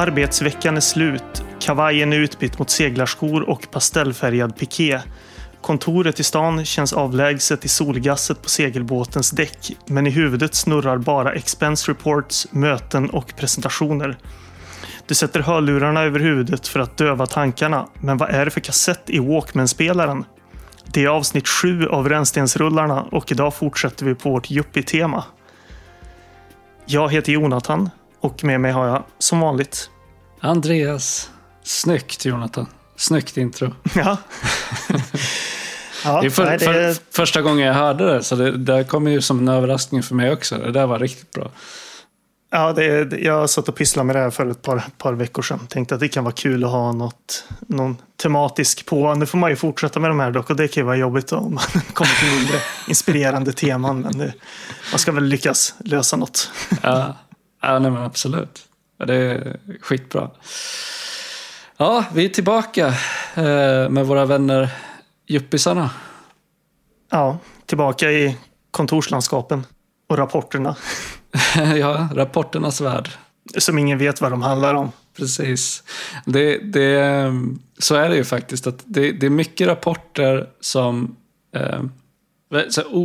Arbetsveckan är slut. Kavajen är utbytt mot seglarskor och pastellfärgad piké. Kontoret i stan känns avlägset i solgasset på segelbåtens däck, men i huvudet snurrar bara expense reports, möten och presentationer. Du sätter hörlurarna över huvudet för att döva tankarna, men vad är det för kassett i Walkman-spelaren? Det är avsnitt sju av Rännstensrullarna och idag fortsätter vi på vårt yuppie-tema. Jag heter Jonathan och med mig har jag som vanligt Andreas. Snyggt Jonathan. Snyggt intro. Ja. ja det är för, nej, det... För, första gången jag hörde det, så det där kom ju som en överraskning för mig också. Det där var riktigt bra. Ja, det, jag satt och pysslade med det här för ett par, par veckor sedan. Tänkte att det kan vara kul att ha något, någon tematisk på. Nu får man ju fortsätta med de här dock och det kan ju vara jobbigt om man kommer till mindre inspirerande teman. Men det, man ska väl lyckas lösa något. Ja, ja nej, men absolut. Det är skitbra. Ja, vi är tillbaka eh, med våra vänner Juppisarna. Ja, tillbaka i kontorslandskapen och rapporterna. ja, rapporternas värld. Som ingen vet vad de handlar om. Precis. Det, det, så är det ju faktiskt. att Det, det är mycket rapporter som... Eh,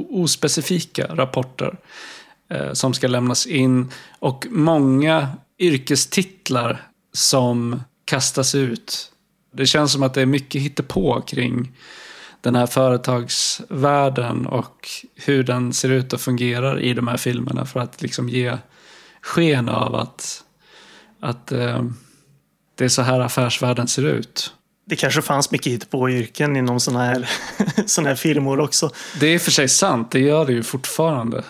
ospecifika rapporter Eh, som ska lämnas in. Och många yrkestitlar som kastas ut. Det känns som att det är mycket hittepå kring den här företagsvärlden och hur den ser ut och fungerar i de här filmerna för att liksom ge sken av att, att eh, det är så här affärsvärlden ser ut. Det kanske fanns mycket hittepå-yrken inom sådana här, såna här firmor också. Det är för sig sant, det gör det ju fortfarande.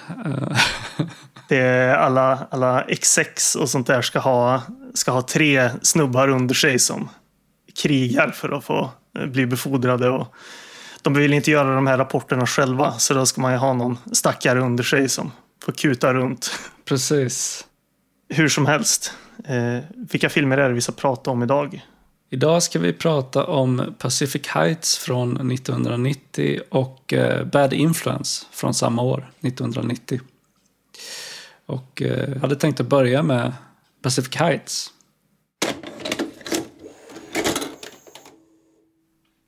det är alla, alla exex och sånt där ska ha, ska ha tre snubbar under sig som krigar för att få bli befordrade. Och de vill inte göra de här rapporterna själva, så då ska man ju ha någon stackare under sig som får kuta runt. Precis. Hur som helst. Eh, vilka filmer är det vi ska prata om idag? Idag ska vi prata om Pacific Heights från 1990 och eh, Bad Influence från samma år, 1990. Och eh, jag hade tänkt att börja med Pacific Heights.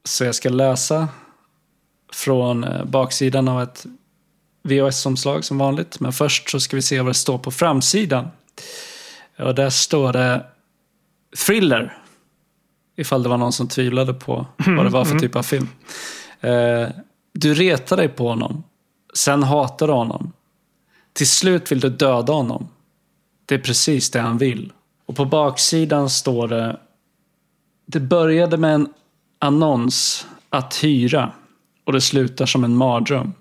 Så jag ska läsa från eh, baksidan av ett VHS-omslag som vanligt. Men först så ska vi se vad det står på framsidan. Och där står det Thriller. Ifall det var någon som tvivlade på vad det var för mm. typ av film. Eh, du retar dig på honom. Sen hatar du honom. Till slut vill du döda honom. Det är precis det han vill. Och på baksidan står det Det började med en annons att hyra och det slutar som en mardröm.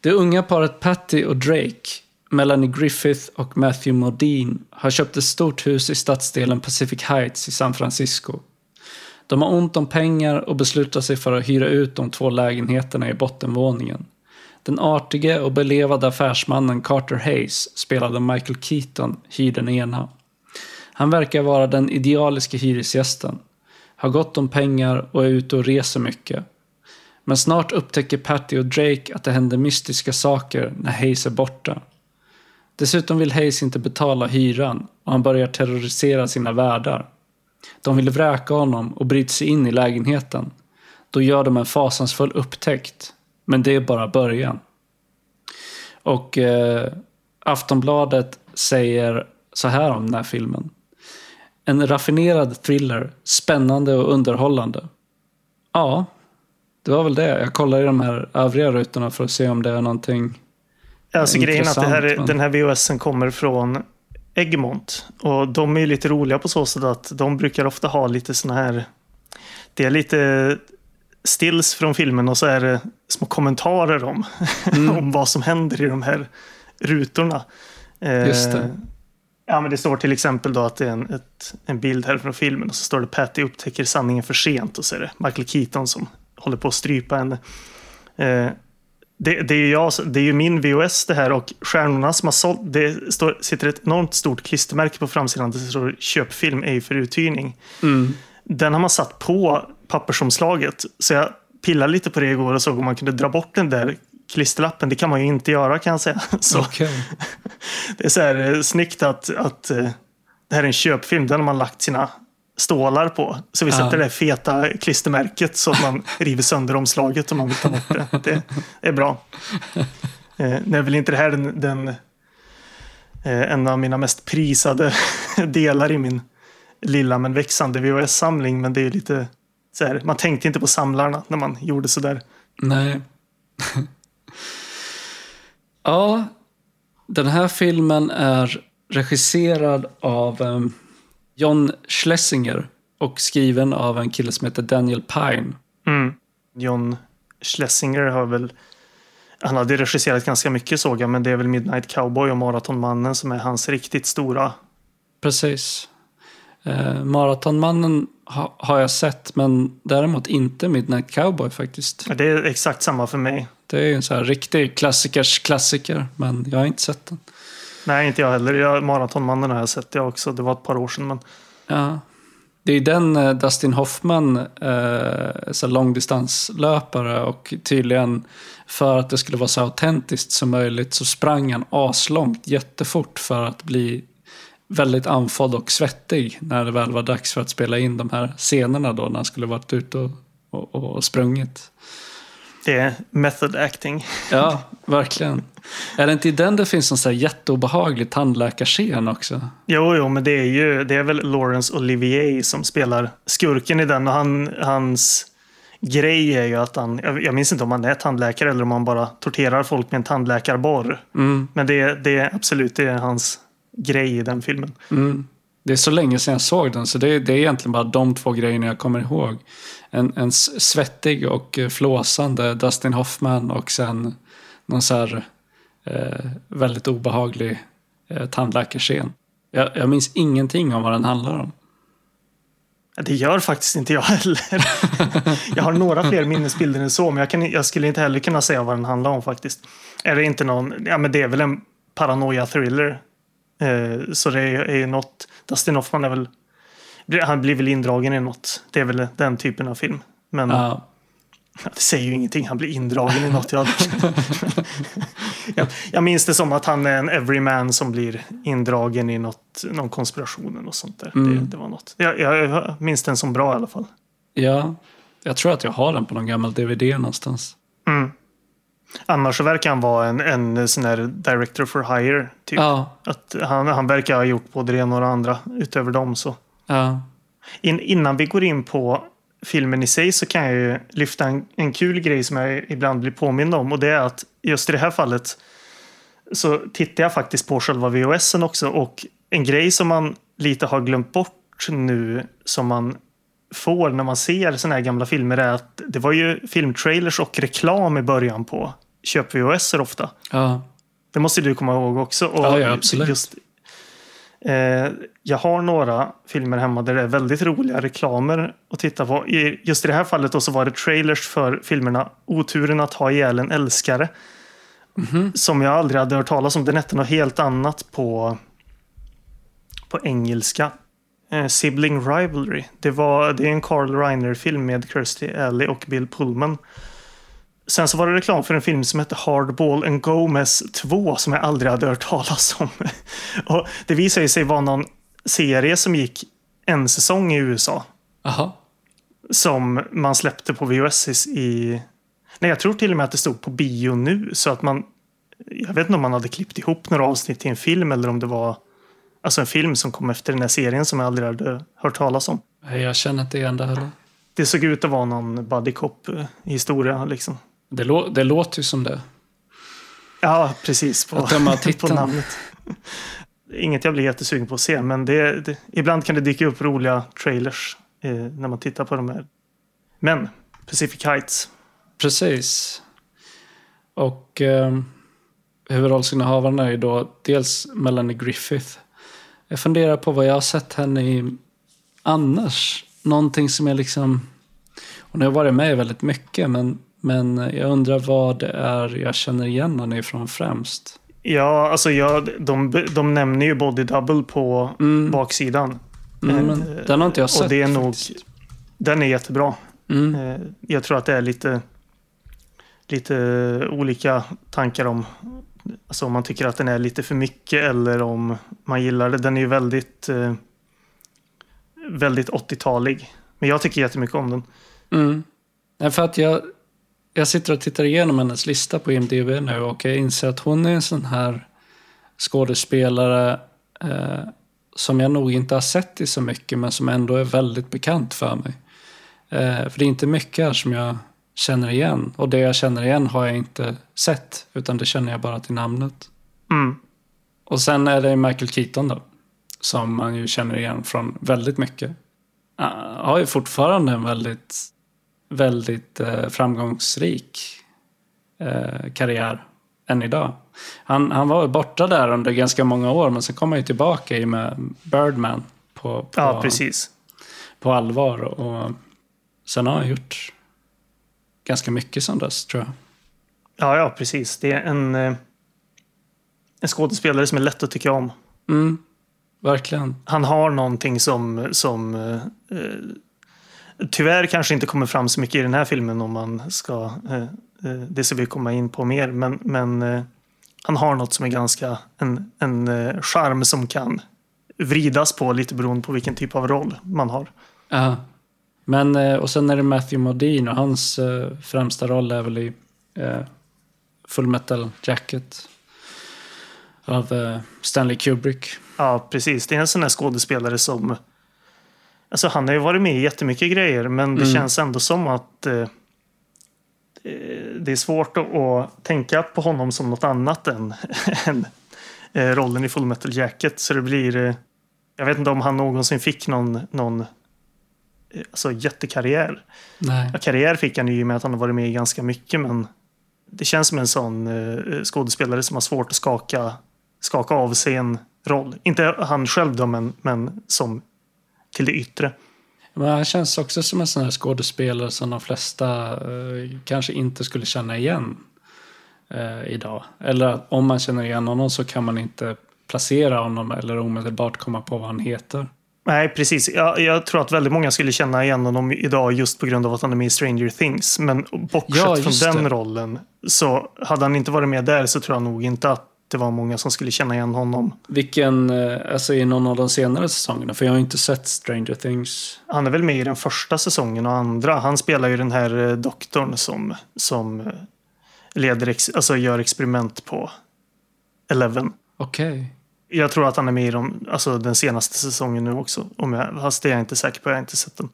Det unga paret Patty och Drake, Melanie Griffith och Matthew Modine har köpt ett stort hus i stadsdelen Pacific Heights i San Francisco. De har ont om pengar och beslutar sig för att hyra ut de två lägenheterna i bottenvåningen. Den artige och belevade affärsmannen Carter Hayes, spelade Michael Keaton, hyr den ena. Han verkar vara den idealiska hyresgästen. Har gott om pengar och är ute och reser mycket. Men snart upptäcker Patty och Drake att det händer mystiska saker när Hayes är borta. Dessutom vill Hayes inte betala hyran och han börjar terrorisera sina värdar. De vill vräka honom och bryter sig in i lägenheten. Då gör de en fasansfull upptäckt. Men det är bara början. Och eh, Aftonbladet säger så här om den här filmen. En raffinerad thriller, spännande och underhållande. Ja, det var väl det. Jag kollar i de här övriga rutorna för att se om det är någonting Alltså grejen är att det här, men... den här VHSen kommer från Egmont. Och de är lite roliga på så sätt att de brukar ofta ha lite såna här... Det är lite stills från filmen och så är det små kommentarer om, mm. om vad som händer i de här rutorna. Just det. Eh, ja, men det står till exempel då att det är en, ett, en bild här från filmen och så står det Patty upptäcker sanningen för sent och så är det Michael Keaton som håller på att strypa henne. Eh, det, det, är jag, det är ju min VOS det här och stjärnorna som har sålt, det står, sitter ett enormt stort klistermärke på framsidan. Det står köpfilm, ej för uthyrning. Mm. Den har man satt på pappersomslaget. Så jag pillade lite på det igår och såg om man kunde dra bort den där klisterlappen. Det kan man ju inte göra kan jag säga. Så okay. det är så här eh, snyggt att, att, eh, det här är en köpfilm. Den har man lagt sina stålar på. Så vi sätter Ja. det feta klistermärket så att man river sönder omslaget om man vill ta bort det. Det är bra. Eh, det är väl inte det här den, den eh, en av mina mest prisade delar i min lilla men växande VHS-samling. Men det är lite så här, man tänkte inte på samlarna när man gjorde så där. Nej. ja, den här filmen är regisserad av em, John Schlesinger och skriven av en kille som heter Daniel Pine. Mm. John Schlesinger har väl han hade regisserat ganska mycket såg jag, men det är väl Midnight Cowboy och Maratonmannen som är hans riktigt stora. Precis. Eh, Maratonmannen ha, har jag sett, men däremot inte Midnight Cowboy faktiskt. Det är exakt samma för mig. Det är en så här riktig klassikers klassiker, men jag har inte sett den. Nej, inte jag heller. Jag, Maratonmannen har jag sett det också. Det var ett par år sedan. Men Ja. Det är den eh, Dustin Hoffman, eh, långdistanslöpare och tydligen för att det skulle vara så autentiskt som möjligt så sprang han aslångt jättefort för att bli väldigt andfådd och svettig när det väl var dags för att spela in de här scenerna då när han skulle varit ute och, och, och sprungit. det är method acting. Ja, verkligen. Är det inte i den det finns en så här jätteobehaglig tandläkarscen också? Jo, jo, men det är ju det är väl Laurence Olivier som spelar skurken i den och han, hans grej är ju att han, jag, minns inte om han är tandläkare eller om han bara torterar folk med en tandläkarborr. Mm, Men det, det är absolut det är hans grej i den filmen. mm. Det är så länge sedan jag såg den, så det, det är egentligen bara de två grejerna jag kommer ihåg. En, en svettig och flåsande Dustin Hoffman och sen någon så här väldigt obehaglig eh, tandläkarscen. Jag, jag minns ingenting om vad den handlar om. Det gör faktiskt inte jag heller. jag har några fler minnesbilder än så, men jag, kan, jag skulle inte heller kunna säga vad den handlar om faktiskt. Är det inte någon, ja men det är väl en paranoia-thriller. Eh, så det är, är något, Dustin Hoffman är väl, han blir väl indragen i något. Det är väl den typen av film. Men Ja, det säger ju ingenting, han blir indragen i något. Jag, jag, jag minns det som att han är en everyman som blir indragen i något, någon konspiration och sånt där. Det, Mm. det var något. Jag, jag, jag minns den som bra i alla fall. ja, jag tror att jag har den på någon gammal DVD någonstans. Mm. Annars så verkar han vara en, en sån här director for hire. Typ. Ja, Att han, han verkar ha gjort både det ena och det andra utöver dem. Så. ja, In, innan vi går in på filmen i sig så kan jag ju lyfta en, en kul grej som jag ibland blir påmind om. Och det är att just i det här fallet så tittar jag faktiskt på själva VHSen också. Och en grej som man lite har glömt bort nu som man får när man ser såna här gamla filmer är att det var ju filmtrailers och reklam i början på köp-VHS ofta. ja. Det måste du komma ihåg också. Och Ja, ja, absolut. Just, jag har några filmer hemma där det är väldigt roliga reklamer att titta på. Just i det här fallet då så var det trailers för filmerna Oturen att ha ihjäl en älskare. Mhm. Som jag aldrig hade hört talas om. Den hette något helt annat på, på engelska. Eh, Sibling Rivalry. Det, var, det är en Carl Reiner-film med Kirstie Alley och Bill Pullman. Sen så var det reklam för en film som hette Hardball and Gomez 2 som jag aldrig hade hört talas om. Och det visade sig vara någon serie som gick en säsong i USA. Jaha. Som man släppte på VHS i... Nej, jag tror till och med att det stod på bio nu. Så att man... Jag vet inte om man hade klippt ihop några avsnitt till en film eller om det var alltså en film som kom efter den här serien som jag aldrig hade hört talas om. Nej, Jag känner inte igen det heller. Det såg ut att vara någon buddy cop-historia liksom. Det, lå- det låter ju som det. Ja, precis. På, Att döma på namnet. Inget jag blir jättesugen på att se, men det, det, ibland kan det dyka upp roliga trailers eh, när man tittar på de här. Men Pacific Heights. Precis. Och eh, huvudrollsinnehavaren är ju då dels Melanie Griffith. Jag funderar på vad jag har sett henne i annars. Någonting som jag liksom... Hon har varit med väldigt mycket men, men jag undrar vad det är jag känner igen henne ifrån främst. Ja, alltså jag, de, de nämner ju Body Double på Mm. baksidan. Mm, Eh, den har inte jag sett. och det är nog, den är jättebra. Mm. Eh, Jag tror att det är lite, lite olika tankar om alltså om man tycker att den är lite för mycket eller om man gillar det. Den är ju väldigt, eh, väldigt 80-talig. Men jag tycker jättemycket om den. Mm. För att jag, jag sitter och tittar igenom hennes lista på IMDB nu och jag inser att hon är en sån här skådespelare eh, som jag nog inte har sett i så mycket men som ändå är väldigt bekant för mig. Eh, för det är inte mycket här som jag känner igen. Och det jag känner igen har jag inte sett, utan det känner jag bara till namnet. Mm. Och sen är det Michael Keaton då, som man ju känner igen från väldigt mycket. Uh, har ju fortfarande en väldigt, väldigt uh, framgångsrik uh, karriär än idag. Han, han var borta där under ganska många år, men sen kom han ju tillbaka i med Birdman på, på, Ja, precis. på allvar. Och sen har han gjort ganska mycket sen dess, tror jag. Ja, ja, precis. Det är en, eh, en skådespelare som är lätt att tycka om. Mm, verkligen. Han har någonting som, som eh, eh, tyvärr kanske inte kommer fram så mycket i den här filmen om man ska, eh, eh, det ska vi komma in på mer, men, men eh, han har något som är ganska, en, en charm som kan vridas på lite beroende på vilken typ av roll man har. Ja. Men, och sen är det Matthew Modine och hans främsta roll är väl i Full Metal Jacket av Stanley Kubrick. Ja, precis. Det är en sån här skådespelare som... Alltså han har ju varit med i jättemycket grejer, men det Mm. känns ändå som att eh, eh, det är svårt att, tänka på honom som något annat än, än eh, rollen i Full Metal Jacket. Så det blir... Eh, jag vet inte om han någonsin fick någon, någon alltså, jättekarriär. Nej. Ja, karriär fick han ju i och med att han har varit med i ganska mycket, men det känns som en sån eh, skådespelare som har svårt att skaka, skaka av sig en roll. Inte han själv då, men, men som till det yttre. Men han känns också som en sån här skådespelare som de flesta eh, kanske inte skulle känna igen eh, idag. Eller om man känner igen honom så kan man inte placera honom eller omedelbart komma på vad han heter. Nej, precis. Jag, jag tror att väldigt många skulle känna igen honom idag just på grund av att han är med i Stranger Things. Men bortsett Ja, från den det. rollen så hade han inte varit med där så tror jag nog inte att det var många som skulle känna igen honom. Vilken, eh, alltså i någon av de senare säsongerna, för jag har inte sett Stranger Things. Han är väl med i den första säsongen och andra. Han spelar ju den här eh, doktorn som, som eh, leder alltså gör experiment på Eleven. Okej. Jag tror att han är med i de, alltså den senaste säsongen nu också. Om jag, fast det är jag inte säker på, jag har inte sett den.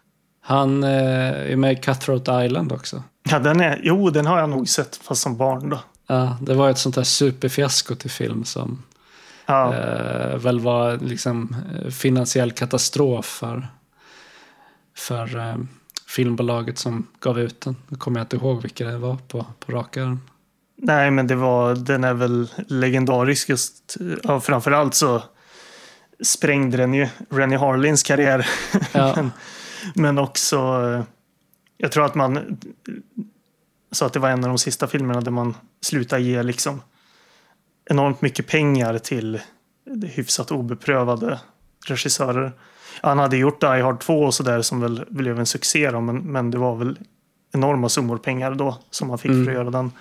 Han är med i Cutthroat Island också. Ja, den är, jo, den har jag nog sett, fast som barn då. Ja, det var ett sånt där superfiasko till film som Ja, eh, väl var liksom eh, finansiell katastrof för, för eh, filmbolaget som gav ut den. Nu kommer jag inte ihåg vilka det var på, på rak arm. Nej, men det var, den är väl legendarisk just. Ja, framförallt så sprängde den ju Rennie Harlins karriär. Ja. men, men också, eh, jag tror att man sa att det var en av de sista filmerna där man slutade ge liksom enormt mycket pengar till hyfsat obeprövade regissörer. Han hade gjort Die Hard 2 och sådär som väl blev en succé då, men, men det var väl enorma summor pengar då som han fick Mm. för att göra den.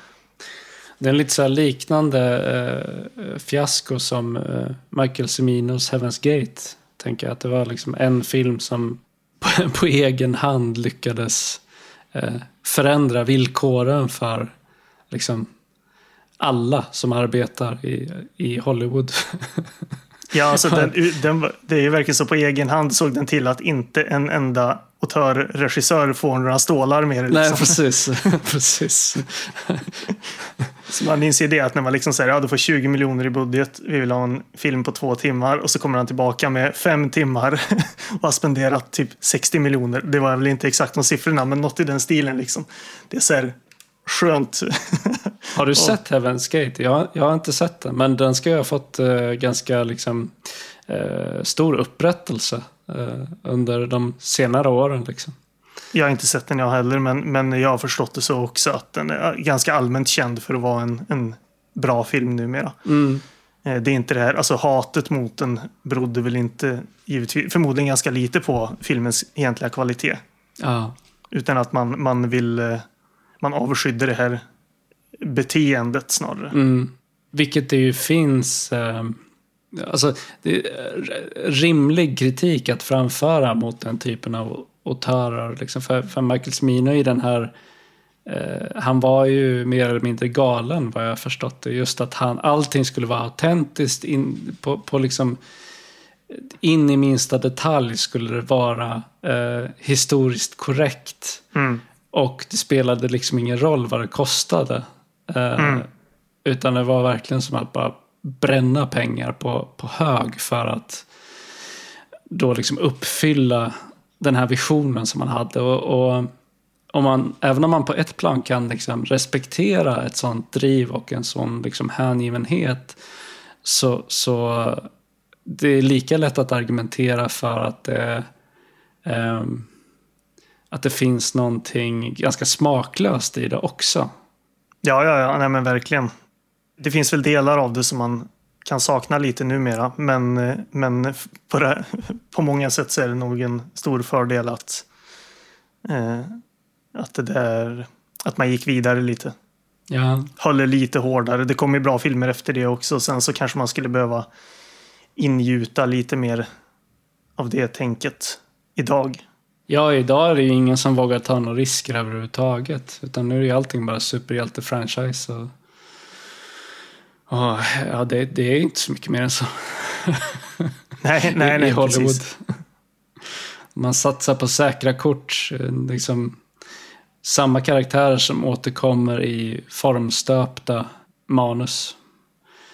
Det är en lite så liknande eh, fiasko som eh, Michael Ciminos Heaven's Gate. Tänker jag att det var liksom en film som på, på egen hand lyckades eh, förändra villkoren för liksom alla som arbetar i, i Hollywood. Ja, alltså den, den, det är ju verkligen så på egen hand såg den till att inte en enda autörregissör får några stålar mer. Nej, Liksom. precis. precis. Så man inser det att när man liksom säger ja, du får 20 miljoner i budget, vi vill ha en film på två timmar och så kommer han tillbaka med fem timmar och har spenderat typ 60 miljoner. Det var väl inte exakt de siffrorna, men något i den stilen liksom. Det är så här skönt. Har du sett Heaven's Gate? Jag, jag har inte sett den, men den ska ju ha fått eh, ganska liksom, eh, stor upprättelse eh, under de senare åren. Liksom. Jag har inte sett den jag heller, men, men jag har förstått det så också att den är ganska allmänt känd för att vara en, en bra film numera. Mm. Eh, Det är inte det här, alltså hatet mot den berodde väl inte givetvis, förmodligen ganska lite på filmens egentliga kvalitet. Ja. Utan att man, man vill, eh, man avskydde det här beteendet snarare. Mm. Vilket det ju finns... Eh, alltså, rimlig kritik att framföra mot den typen av autörer. Liksom för, för Michael Cimino i den här... Eh, han var ju mer eller mindre galen vad jag förstått det. Just att han, allting skulle vara autentiskt in, på, på liksom in i minsta detalj skulle det vara eh, historiskt korrekt. Mm. Och det spelade liksom ingen roll vad det kostade. Eh, Mm. Utan det var verkligen som att bara bränna pengar på, på hög för att då liksom uppfylla den här visionen som man hade. Och, och om man, även om man på ett plan kan liksom respektera ett sånt driv och en sån liksom hängivenhet så, så det är lika lätt att argumentera för att det, ehm, att det finns någonting ganska smaklöst i det också. Ja, ja, ja, nej men verkligen. Det finns väl delar av det som man kan sakna lite numera, men, eh, men på, det, på många sätt så är det nog en stor fördel att, eh, att, det där, att man gick vidare lite. Ja, Håller lite hårdare. Det kommer ju bra filmer efter det också. Sen så kanske man skulle behöva ingjuta lite mer av det tänket idag. ja idag är det ju ingen som vågar ta några risker överhuvudtaget. Utan nu är ju allting bara superhjälte-franchise. Och, och, ja, det, det är inte så mycket mer än så. Nej, nej, nej, i Hollywood. precis. Man satsar på säkra kort. eh, Liksom, samma karaktärer som återkommer i formstöpta manus.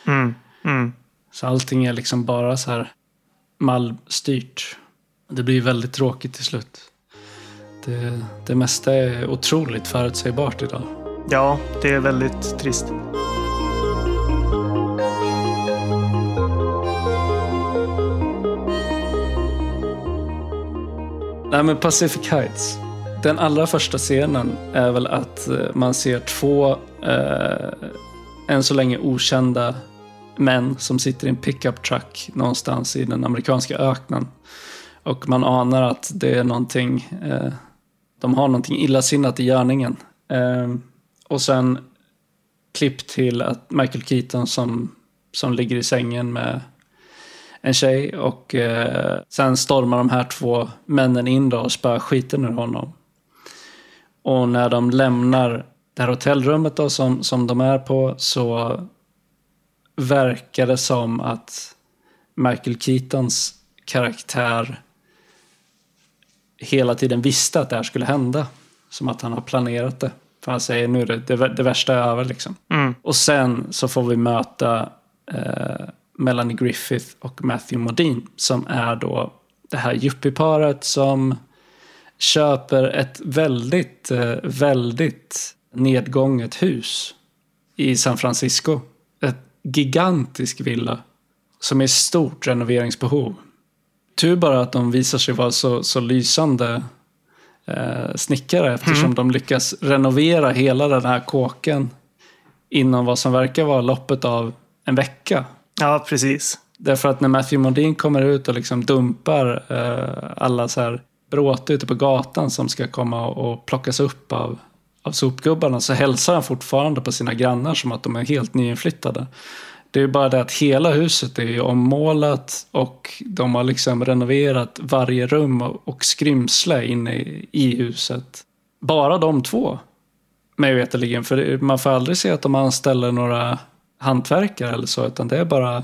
Mm, mm. Så allting är liksom bara så här mallstyrt. Det blir väldigt tråkigt till slut. Det, det mesta är otroligt förutsägbart idag. Ja, det är väldigt trist. Nej men Pacific Heights. Den allra första scenen är väl att eh, man ser två eh, än så länge okända män som sitter i en pickup truck någonstans i den amerikanska öknen. Och man anar att det är någonting, eh, de har någonting illasinnat i görningen. Eh, och sen klipp till att Michael Keaton som, som ligger i sängen med en tjej och eh, sen stormar de här två männen in då och spöar skiten ur honom. Och när de lämnar det här hotellrummet då som, som de är på så verkar det som att Michael Keatons karaktär hela tiden visste att det här skulle hända. Som att han har planerat det. För han säger nu är det, det, det värsta är över liksom. Mm. Och sen så får vi möta eh, Melanie Griffith och Matthew Modine som är då det här yuppieparet som köper ett väldigt, eh, väldigt nedgånget hus i San Francisco. Ett gigantisk villa som är i stort renoveringsbehov. Tur bara att de visar sig vara så, så lysande eh, snickare eftersom de lyckas renovera hela den här kåken inom vad som verkar vara loppet av en vecka. Ja, precis. Därför att när Matthew Modin kommer ut och liksom dumpar eh, alla så här bråte ute på gatan som ska komma och plockas upp av, av sopgubbarna så hälsar han fortfarande på sina grannar som att de är helt nyinflyttade. Det är bara det att hela huset är ommålat och de har liksom renoverat varje rum och, skrymsle inne i, huset. Bara de två, mig veterligen. För man får aldrig se att de anställer några hantverkare eller så, utan det är bara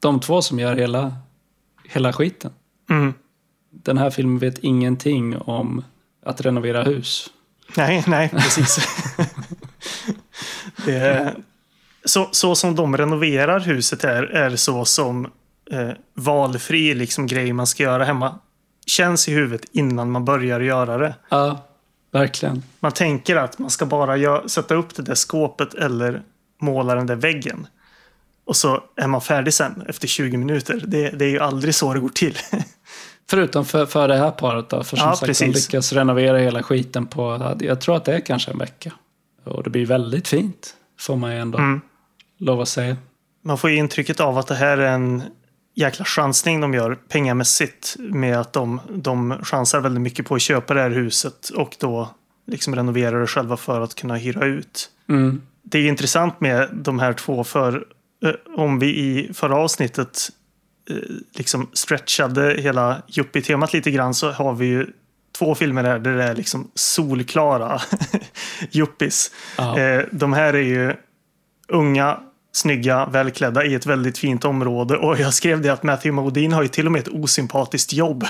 de två som gör hela, hela skiten. Mm. Den här filmen vet ingenting om att renovera hus. Nej, nej, precis. är, så, så som de renoverar huset här är så som eh, valfri liksom, grej man ska göra hemma känns i huvudet innan man börjar göra det. Ja, verkligen. Man tänker att man ska bara gö- sätta upp det där skåpet eller måla den där väggen. Och så är man färdig sen efter 20 minuter. Det, det är ju aldrig så det går till. Förutom för, för det här paret då. För som Ja, sagt, precis. de lyckas renovera hela skiten på, jag tror att det är kanske en vecka. Och det blir väldigt fint, får man ju ändå Mm. lov att säga. Man får ju intrycket av att det här är en jäkla chansning de gör pengamässigt med att de, de chansar väldigt mycket på att köpa det här huset och då liksom renovera det själva för att kunna hyra ut. Mm. Det är intressant med de här två för eh, om vi i förra avsnittet eh, liksom stretchade hela yuppie-temat lite grann så har vi ju två filmer där, där det är liksom solklara yuppies. Ja. Eh, de här är ju unga, snygga, välklädda i ett väldigt fint område. Och jag skrev det att Matthew Modine har ju till och med ett osympatiskt jobb.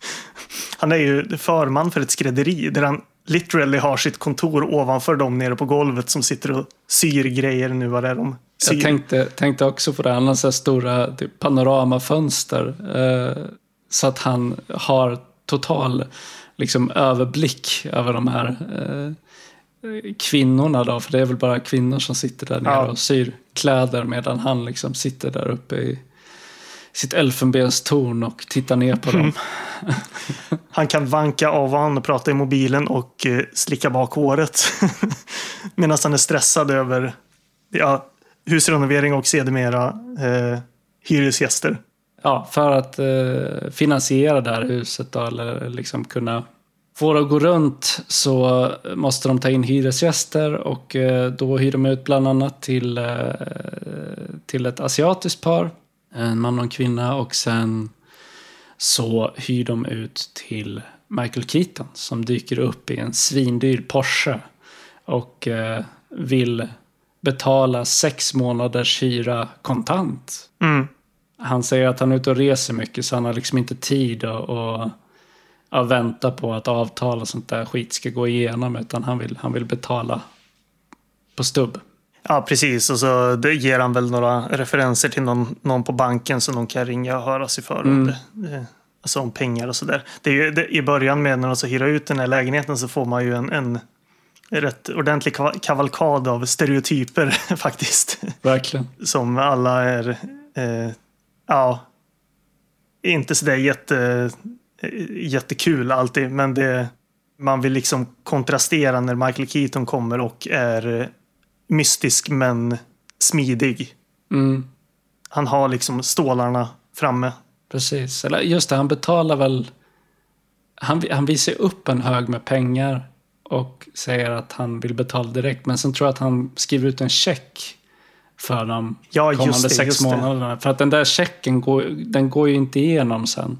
han är ju förman för ett skrädderi där han literally har sitt kontor ovanför dem nere på golvet som sitter och syr grejer nu vad det är de syr. Jag tänkte, tänkte också på det, han har så stora typ, panoramafönster. Eh, så att han har total liksom, överblick över de här eh, kvinnorna då. För det är väl bara kvinnor som sitter där nere Ja. och syr kläder medan han liksom sitter där uppe i sitt elfenbenstorn och tittar ner på dem. Han kan vanka av honom och prata i mobilen och eh, slicka bak håret. Medan han är stressad över ja, husrenovering och sedermera eh, hyresgäster. Ja, för att eh, finansiera det här huset då, eller liksom kunna få det att gå runt så måste de ta in hyresgäster och eh, då hyr de ut bland annat till, eh, till ett asiatiskt par, en man och en kvinna och sen så hyr de ut till Michael Keaton som dyker upp i en svindyr Porsche och eh, vill betala sex månaders hyra kontant. Mm. Han säger att han är ute och reser mycket så han har liksom inte tid att, att, att vänta på att avtal och sånt där skit ska gå igenom utan han vill, han vill betala på stubb. Ja, precis. Och så det ger han väl några referenser till någon, någon på banken som de kan ringa och höra sig för. Mm. det, det, alltså om pengar och sådär. I början med när de så hyra ut den här lägenheten så får man ju en, en rätt ordentlig kav- kavalkad av stereotyper faktiskt. Verkligen. Som alla är, eh, ja, inte sådär jätte, eh, jättekul alltid. Men det, man vill liksom kontrastera när Michael Keaton kommer och är eh, mystisk men smidig. Mm, Han har liksom stålarna framme. precis. Eller just det, han betalar väl... Han, han visar upp en hög med pengar och säger att han vill betala direkt. Men sen tror jag att han skriver ut en check för de Ja, kommande det. sex månaderna. För att den där checken går, den går ju inte igenom sen.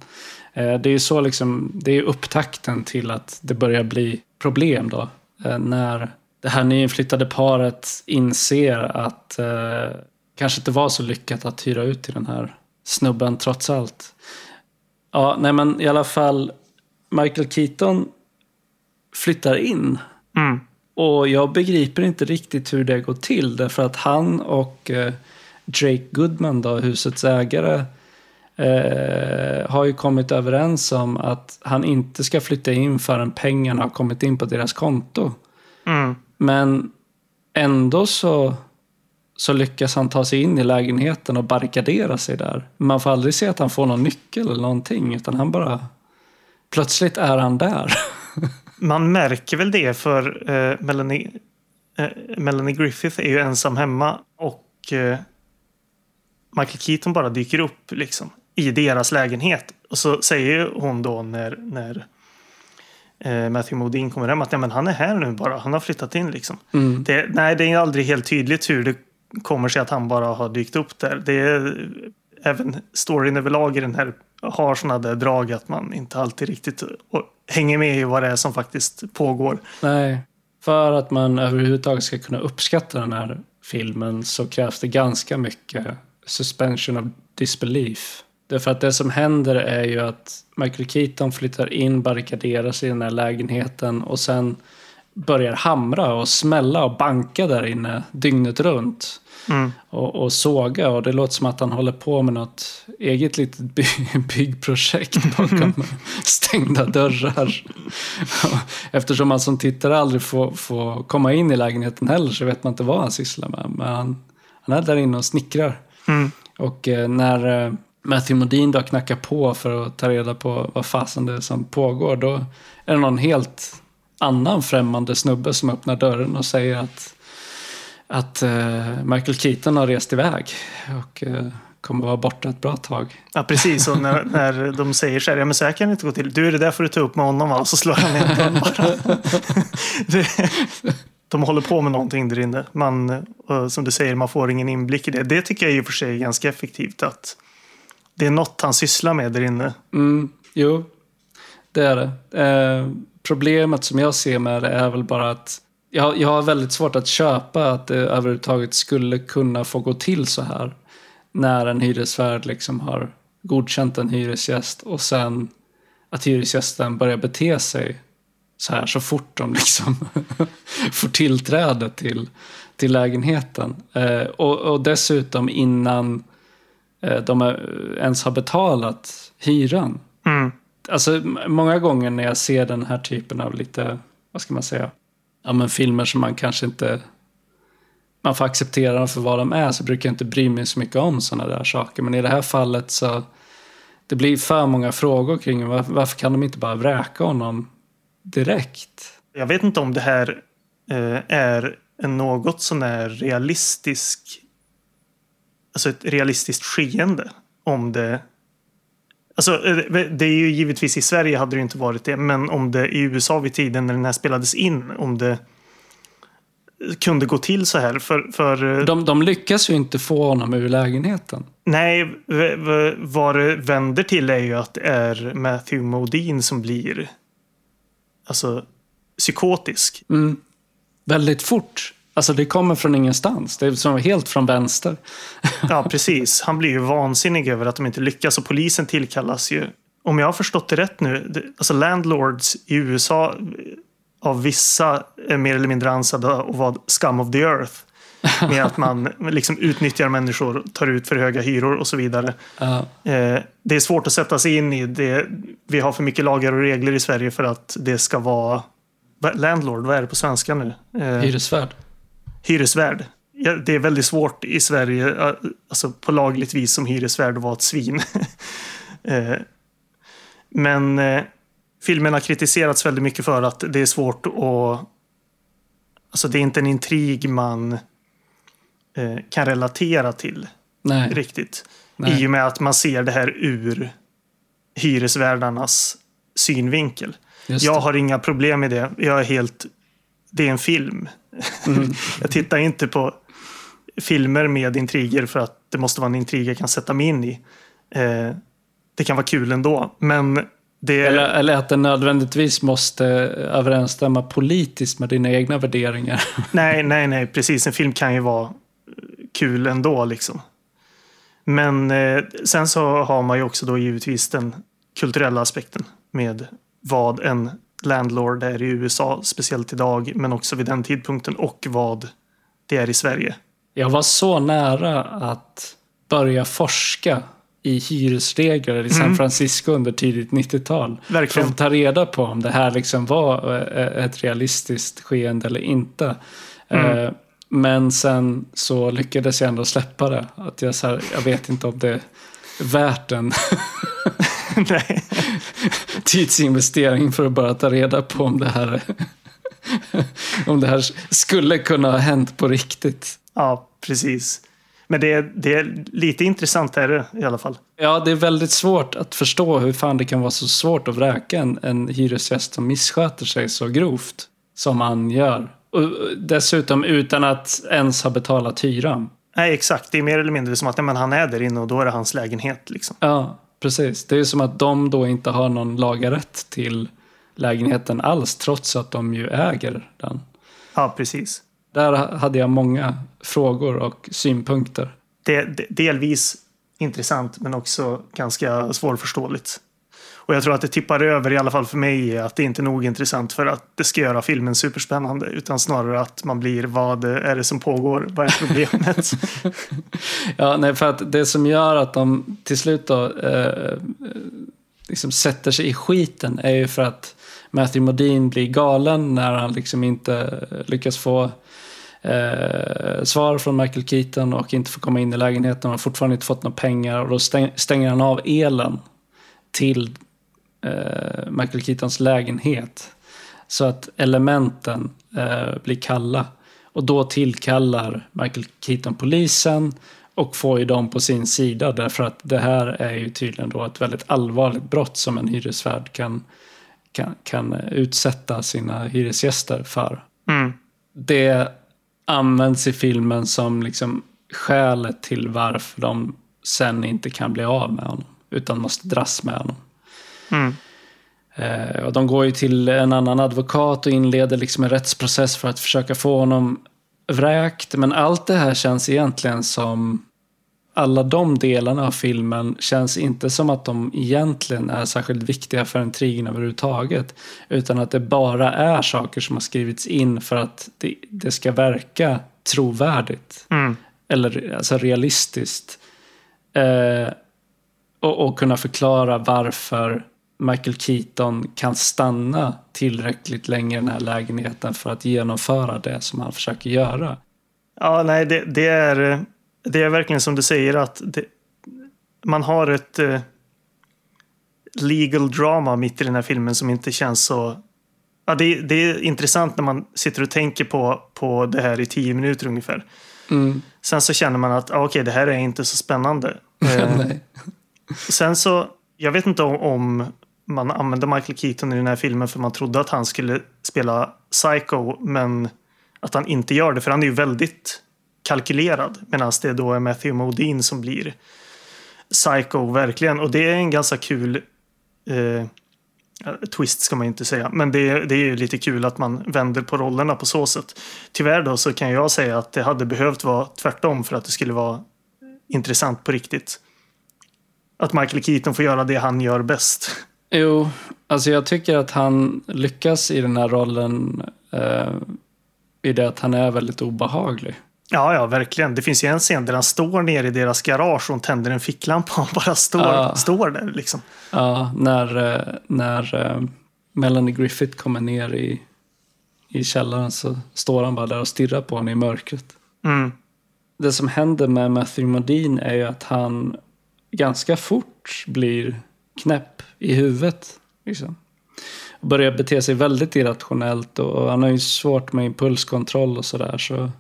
Eh, Det är ju så liksom, det är upptakten till att det börjar bli problem då. Eh, När det här nyinflyttade paret inser att eh, kanske inte var så lyckat att hyra ut till den här snubben trots allt. Ja, nej men i alla fall Michael Keaton flyttar in Mm. och jag begriper inte riktigt hur det går till. Därför att han och eh, Drake Goodman, då, husets ägare, eh, har ju kommit överens om att han inte ska flytta in förrän pengarna har kommit in på deras konto. Mm. Men ändå så, så lyckas han ta sig in i lägenheten och barrikadera sig där. Man får aldrig se att han får någon nyckel eller någonting, utan han bara... Plötsligt är han där. Man märker väl det för eh, Melanie, eh, Melanie Griffith är ju ensam hemma och eh, Michael Keaton bara dyker upp liksom i deras lägenhet. Och så säger hon då när, när eh, Matthew Modine kommer hem att ja, men han är här nu bara. Han har flyttat in liksom. Mm. Det, nej, det är aldrig helt tydligt hur det kommer sig att han bara har dykt upp där. Det är, även storyn överlag i den här har sådana där drag att man inte alltid riktigt hänger med i vad det är som faktiskt pågår. Nej, för att man överhuvudtaget ska kunna uppskatta den här filmen så krävs det ganska mycket suspension of disbelief. Därför att det som händer är ju att Michael Keaton flyttar in, barrikaderar sig i den här lägenheten och sen börjar hamra och smälla och banka där inne dygnet runt. Mm. Och, och såga och det låter som att han håller på med något eget litet by byggprojekt bakom stängda dörrar. Eftersom man som tittare aldrig får, får komma in i lägenheten heller så vet man inte vad han sysslar med. Men han, han är där inne och snickrar. Mm. Och eh, när eh, Matthew Modin då knackar på för att ta reda på vad fasen det är som pågår då är det någon helt annan främmande snubbe som öppnar dörren och säger att att uh, Michael Keaton har rest iväg och uh, kommer vara borta ett bra tag. Ja, precis. Och när, när de säger så här, ja men så här kan det inte gå till. Du, är det där får du ta upp med honom va? Och så slår han igen dörren bara. de håller på med någonting där inne. Man, eh, som du säger, man får ingen inblick i det. Det tycker jag i och för sig är ganska effektivt. att det är något han sysslar med där inne. Mm, jo, det är det. Eh, problemet som jag ser med det är väl bara att jag, jag har väldigt svårt att köpa att det överhuvudtaget skulle kunna få gå till så här. När en hyresvärd liksom har godkänt en hyresgäst och sen att hyresgästen börjar bete sig så här så fort de liksom får tillträde till, till lägenheten. Eh, och, och, dessutom innan eh, de ens har betalat hyran. Mm. Alltså många gånger när jag ser den här typen av lite, vad ska man säga, ja men filmer som man kanske inte man får acceptera dem för vad de är så brukar jag inte bry mig så mycket om sådana där saker. Men i det här fallet så det blir för många frågor kring varför, varför kan de inte bara vräka honom direkt? Jag vet inte om det här eh, är en något sånär realistisk alltså ett realistiskt skeende om det Alltså, eh, det är ju givetvis i Sverige hade det inte varit det, men om det i USA vid tiden när den här spelades in, om det kunde gå till så här. För, för, eh, de, de lyckas ju inte få honom ur lägenheten. Nej, vad det vänder till är ju att det är Matthew Modine som blir alltså, psykotisk. Mm. Väldigt fort. Alltså det kommer från ingenstans. Det är som helt från vänster. ja, precis. Han blir ju vansinnig över att de inte lyckas och polisen tillkallas ju. Om jag har förstått det rätt nu, alltså landlords i USA av vissa är mer eller mindre ansedda att vara scum of the earth. Med att man liksom utnyttjar människor, tar ut för höga hyror och så vidare. Uh. Det är svårt att sätta sig in i det. Vi har för mycket lagar och regler i Sverige för att det ska vara Landlord, vad är det på svenska nu? Eh, hyresvärd. Hyresvärd. Ja, det är väldigt svårt i Sverige, alltså på lagligt vis som hyresvärd att vara ett svin. Men filmen har kritiserats väldigt mycket för att det är svårt att... Alltså det är inte en intrig man eh, kan relatera till Nej. riktigt. Nej. I och med att man ser det här ur hyresvärdarnas synvinkel. Jag har inga problem med det. Jag är helt... Det är en film. Mm. jag tittar inte på filmer med intriger för att det måste vara en intrig jag kan sätta mig in i. Eh, det kan vara kul ändå. Men det... Eller, eller, att den nödvändigtvis måste överensstämma politiskt med dina egna värderingar. Nej, nej, nej, precis. En film kan ju vara kul ändå liksom. Men eh, sen så har man ju också då givetvis den kulturella aspekten med vad en landlord är i USA, speciellt idag, men också vid den tidpunkten och vad det är i Sverige. Jag var så nära att börja forska i hyresregler i San mm. Francisco under tidigt 90-tal. För att ta reda på om det här liksom var eh, ett realistiskt skeende eller inte. Mm. Eh, men sen så lyckades jag ändå släppa det. Att jag, så här, jag vet inte om det är värt en tidsinvestering för att bara ta reda på om det här om det här skulle kunna ha hänt på riktigt. Ja, precis. Men det är, det är lite intressant är det i alla fall. Ja, det är väldigt svårt att förstå hur fan det kan vara så svårt att vräka en, en hyresgäst som missköter sig så grovt som han gör. Och dessutom utan att ens ha betalat hyran. Nej, exakt. Det är mer eller mindre som att nej, men han är där inne och då är det hans lägenhet. Liksom. Ja, precis. Det är som att de då inte har någon lagarrätt till lägenheten alls, trots att de ju äger den. Ja, precis. Där hade jag många frågor och synpunkter. Det, delvis intressant men också ganska svårförståeligt. Och jag tror att det tippar över, i alla fall för mig, att det inte är nog intressant för att det ska göra filmen superspännande. Utan snarare att man blir, vad är det som pågår? Vad är problemet? ja, nej, för att det som gör att de till slut då, eh, liksom sätter sig i skiten är ju för att Matthew Modine blir galen när han liksom inte eh, lyckas få eh, svar från Michael Keaton och inte får komma in i lägenheten och har fortfarande inte fått några pengar och då stänger han av elen till eh, Michael Keatons lägenhet. Så att elementen eh, blir kalla. Och då tillkallar Michael Keaton polisen och får ju dem på sin sida därför att det här är ju tydligen då ett väldigt allvarligt brott som en hyresvärd kan, kan, kan utsätta sina hyresgäster för. Mm. det används i filmen som liksom skälet till varför de sen inte kan bli av med honom. Utan måste dras med honom. Mm. Eh, och de går ju till en annan advokat och inleder liksom en rättsprocess för att försöka få honom vräkt. Men allt det här känns egentligen som alla de delarna av filmen känns inte som att de egentligen är särskilt viktiga för intrigen överhuvudtaget. Utan att det bara är saker som har skrivits in för att det, det ska verka trovärdigt. Mm. Eller alltså realistiskt. Eh, och, och kunna förklara varför Michael Keaton kan stanna tillräckligt länge i den här lägenheten för att genomföra det som han försöker göra. Ja, nej, det, det, är, det är verkligen som du säger att det, man har ett eh, legal drama mitt i den här filmen som inte känns så... Ja, det, det är intressant när man sitter och tänker på, på det här i tio minuter ungefär. Mm. Sen så känner man att ah, okej, det här är inte så spännande. Eh, sen så, jag vet inte om, om man använde Michael Keaton i den här filmen för man trodde att han skulle spela Psycho, men att han inte gör det, för han är ju väldigt kalkylerad. Medan det då är Matthew Modine som blir Psycho, verkligen. Och det är en ganska kul eh, twist ska man ju inte säga, men det, det är ju lite kul att man vänder på rollerna på så sätt. Tyvärr då så kan jag säga att det hade behövt vara tvärtom för att det skulle vara intressant på riktigt. Att Michael Keaton får göra det han gör bäst. Jo, alltså jag tycker att han lyckas i den här rollen eh, i det att han är väldigt obehaglig. Ja, ja, verkligen. Det finns ju en scen där han står nere i deras garage och tänder en ficklampa och bara står, Ja. står där liksom. Ja, när, eh, när eh, Melanie Griffith kommer ner i, i källaren så står han bara där och stirrar på henne i mörkret. Mm. Det som händer med Matthew Modine är ju att han ganska fort blir knäpp i huvudet. Liksom. Och börjar bete sig väldigt irrationellt och han har ju svårt med impulskontroll och sådär. Så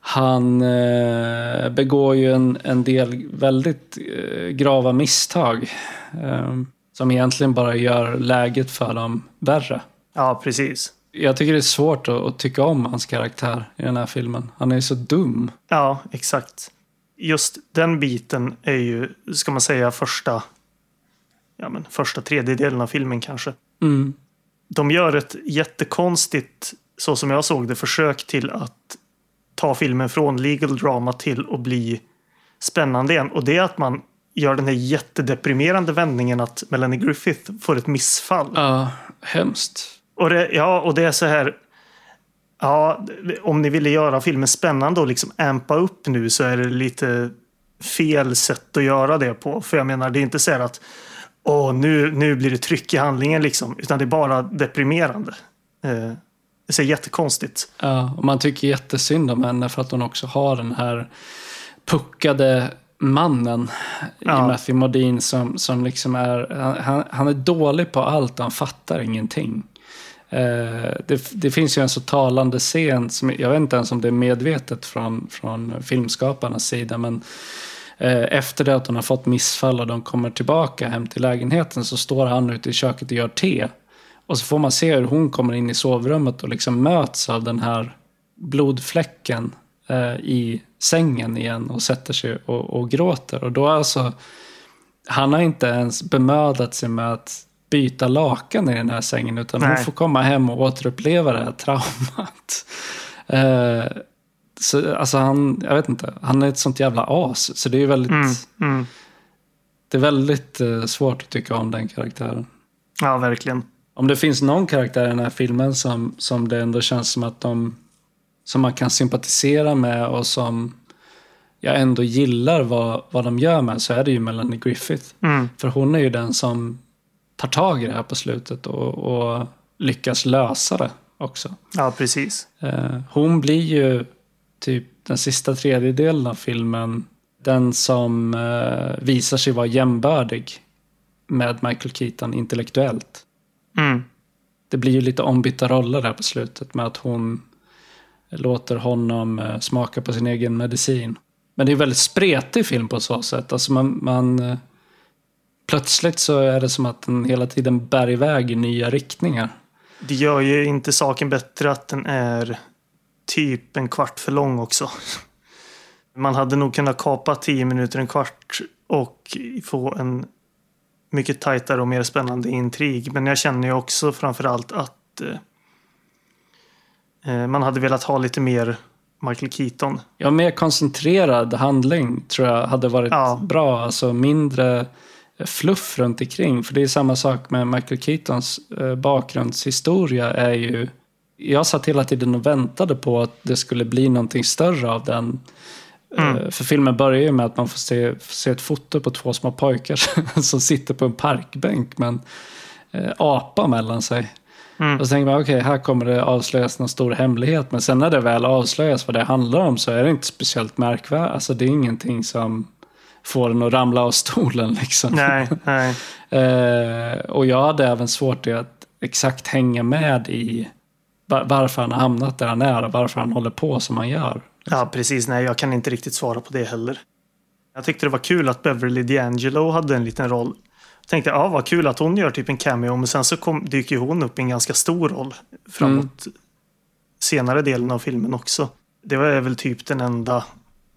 han eh, begår ju en, en del väldigt eh, grava misstag. Eh, som egentligen bara gör läget för dem värre. Ja, precis. Jag tycker det är svårt att, att tycka om hans karaktär i den här filmen. Han är ju så dum. Ja, exakt. Just den biten är ju, ska man säga, första, ja, men, första tredjedelen av filmen kanske. Mm. De gör ett jättekonstigt, så som jag såg det, försök till att ta filmen från legal drama till att bli spännande igen. Och det är att man gör den här jättedeprimerande vändningen att Melanie Griffith får ett missfall. Ja, hemskt. Och det, ja, och det är så här. Ja, om ni ville göra filmen spännande och liksom ampa upp nu så är det lite fel sätt att göra det på. För jag menar, det är inte så här att Åh, nu, nu blir det tryck i handlingen liksom. Utan det är bara deprimerande. Eh, det ser jättekonstigt. Ja, och man tycker jättesynd om henne för att hon också har den här puckade mannen Ja. i Matthew Modine som, som liksom är, han, han är dålig på allt han fattar ingenting. Eh, det, det finns ju en så talande scen, som, jag vet inte ens om det är medvetet från, från filmskaparnas sida, men efter det att hon har fått missfall och de kommer tillbaka hem till lägenheten så står han ute i köket och gör te. Och så får man se hur hon kommer in i sovrummet och liksom möts av den här blodfläcken eh, i sängen igen och sätter sig och, och gråter. Och då alltså, han har inte ens bemödat sig med att byta lakan i den här sängen utan hon Nej. får komma hem och återuppleva det här traumat. Eh, så, alltså han, jag vet inte, han är ett sånt jävla as. Så det är väldigt, Mm, mm. det är väldigt eh, svårt att tycka om den karaktären. Ja, verkligen. Om det finns någon karaktär i den här filmen som, som det ändå känns som att de som man kan sympatisera med och som jag ändå gillar vad, vad de gör med så är det ju Melanie Griffith. Mm. För hon är ju den som tar tag i det här på slutet och, och lyckas lösa det också. Ja, precis. Eh, hon blir ju typ den sista tredjedelen av filmen den som eh, visar sig vara jämbördig med Michael Keaton intellektuellt. Mm. Det blir ju lite ombytta roller där på slutet med att hon låter honom eh, smaka på sin egen medicin. Men det är en väldigt spretig film på så sätt. Alltså man, man, eh, plötsligt så är det som att den hela tiden bär iväg i nya riktningar. Det gör ju inte saken bättre att den är typ en kvart för lång också. Man hade nog kunnat kapa tio minuter, en kvart och få en mycket tajtare och mer spännande intrig. Men jag känner ju också framförallt att eh, man hade velat ha lite mer Michael Keaton. Ja, mer koncentrerad handling tror jag hade varit Ja. bra. Alltså mindre fluff runt omkring. För det är samma sak med Michael Keatons eh, bakgrundshistoria är ju... Jag satt hela tiden och väntade på att det skulle bli någonting större av den. Mm. Eh, För filmen börjar ju med att man får se, får se ett foto på två små pojkar som sitter på en parkbänk med en eh, apa mellan sig. Mm. Och så tänker man, okej, här kommer det avslöjas någon stor hemlighet. Men sen när det väl avslöjas vad det handlar om så är det inte speciellt märkvärdigt. Alltså det är ingenting som får den att ramla av stolen liksom. Nej, nej. Eh, och jag hade även svårt att exakt hänga med i varför han har hamnat där han är och varför han håller på som han gör. Ja, precis. Nej, jag kan inte riktigt svara på det heller. Jag tyckte det var kul att Beverly D'Angelo hade en liten roll. Jag tänkte, ja vad kul att hon gör typ en cameo, men sen så kom, dyker hon upp i en ganska stor roll framåt senare delen av filmen också. Det var väl typ den enda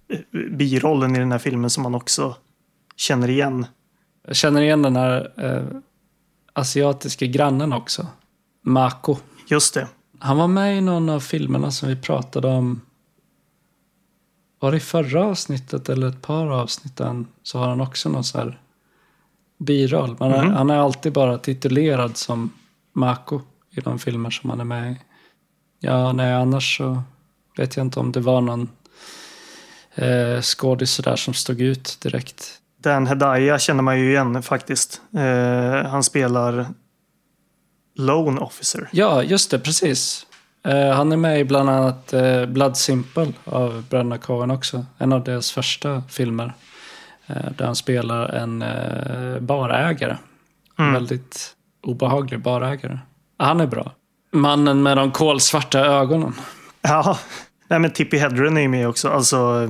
eh, birollen i den här filmen som man också känner igen. Jag känner igen den här eh, asiatiska grannen också. Mako. Just det. Han var med i någon av filmerna som vi pratade om. Var det i förra avsnittet eller ett par avsnitten så har han också någon så här biroll. Men Mhm. han är alltid bara titulerad som Mako i de filmer som han är med i. Ja, nej, annars så vet jag inte om det var någon eh, skådis sådär som stod ut direkt. Dan Hedaya känner man ju igen faktiskt. Eh, han spelar Lone Officer. Ja, just det, precis. Eh, han är med i bland annat eh, Blood Simple av bröderna Coen också. En av deras första filmer. Eh, där han spelar en barägare. En Mm. väldigt obehaglig barägare. Han är bra. Mannen med de kolsvarta ögonen. Ja, nej men Tippi Hedren är ju med också. Alltså,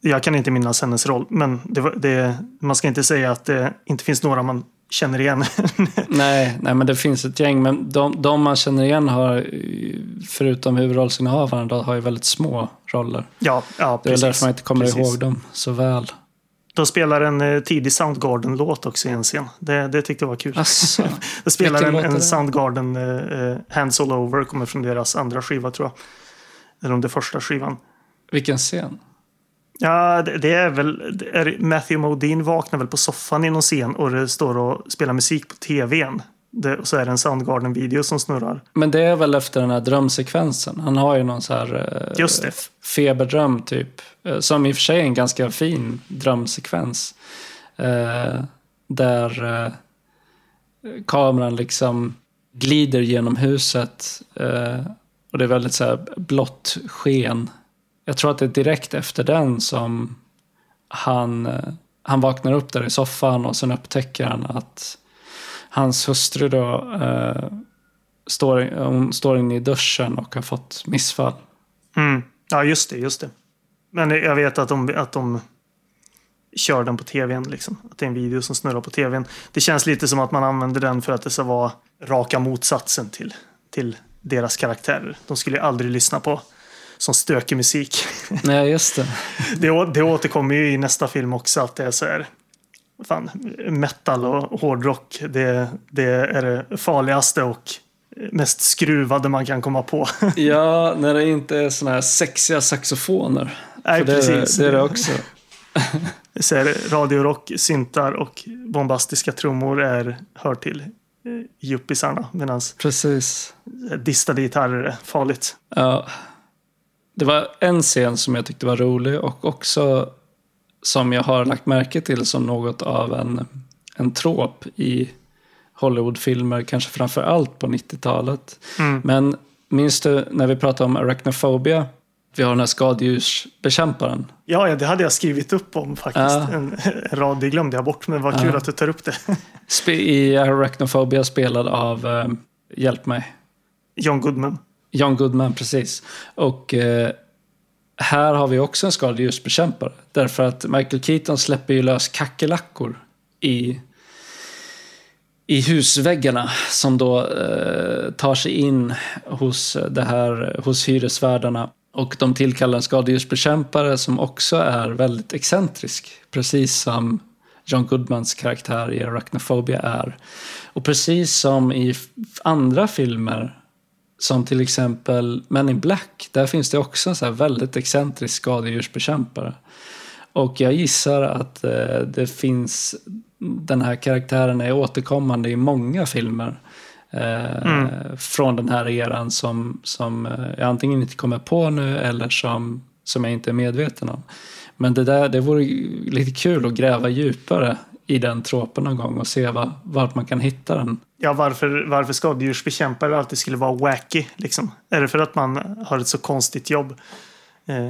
jag kan inte minnas hennes roll, men det, det, man ska inte säga att det inte finns några man känner igen. nej, nej, men det finns ett gäng. Men de, de man känner igen har, förutom huvudrollsinnehavaren, då, har ju väldigt små roller. ja, ja, Det är precis. därför man inte kommer Precis. ihåg dem så väl. De spelar en eh, tidig Soundgarden-låt också i en scen. Det, det tyckte jag var kul. Asså. De spelar en, en? Soundgarden, eh, Hands All Over, kommer från deras andra skiva tror jag. Eller om det är första skivan. Vilken scen? Ja, det, det är väl... Det är, Matthew Modine vaknar väl på soffan i någon scen och det står och spelar musik på tvn. Det, och så är det en Soundgarden-video som snurrar. Men det är väl efter den här drömsekvensen. Han har ju någon så här eh, Just det. feberdröm typ. Eh, som i och för sig är en ganska fin drömsekvens. Eh, där eh, kameran liksom glider genom huset. Eh, och det är väldigt så här blått sken. Jag tror att det är direkt efter den som han, eh, han vaknar upp där i soffan och sen upptäcker han att hans hustru då eh, står, hon står inne i duschen och har fått missfall. Mm. Ja, just det, just det. Men jag vet att de, att de kör den på tvn. Liksom. Att det är en video som snurrar på tvn. Det känns lite som att man använder den för att det ska vara raka motsatsen till, till deras karaktärer. De skulle ju aldrig lyssna på som stökig musik. Nej, just det. Det, det återkommer ju i nästa film också att det är så här. Fan, metal och hårdrock. Det, det är det farligaste och mest skruvade man kan komma på. Ja, när det inte är såna här sexiga saxofoner. Nej, För det, är- precis. det är det också. Så är det radiorock, syntar och bombastiska trummor är, hör till eh, yuppisarna. Medan Precis. distade gitarrer är farligt. Ja. Det var en scen som jag tyckte var rolig och också som jag har lagt märke till som något av en, en trop i Hollywoodfilmer, kanske framför allt på 90-talet. Mm. Men minns du när vi pratade om arachnophobia? Vi har den här skadedjursbekämparen. Ja, ja, det hade jag skrivit upp om faktiskt. Ja. En, en rad, det glömde jag bort, men vad kul Ja. att du tar upp det. I arachnophobia spelad av, eh, hjälp mig, John Goodman. John Goodman, precis. Och eh, här har vi också en skadedjursbekämpare. Därför att Michael Keaton släpper ju lös kackerlackor i, i husväggarna som då eh, tar sig in hos, det här, hos hyresvärdarna. Och de tillkallar en skadedjursbekämpare som också är väldigt excentrisk. Precis som John Goodmans karaktär i Arachnophobia är. Och precis som i andra filmer, som till exempel Men in Black, där finns det också en så väldigt excentrisk skadedjursbekämpare. Och jag gissar att eh, det finns, den här karaktären är återkommande i många filmer. Eh, mm. Från den här eran som, som eh, jag antingen inte kommer på nu eller som, som jag inte är medveten om. Men det, där, det vore lite kul att gräva djupare i den tropen någon gång och se var, vart man kan hitta den. Ja, varför, varför skadedjursbekämpare alltid skulle vara wacky. Liksom. Är det för att man har ett så konstigt jobb? Eh,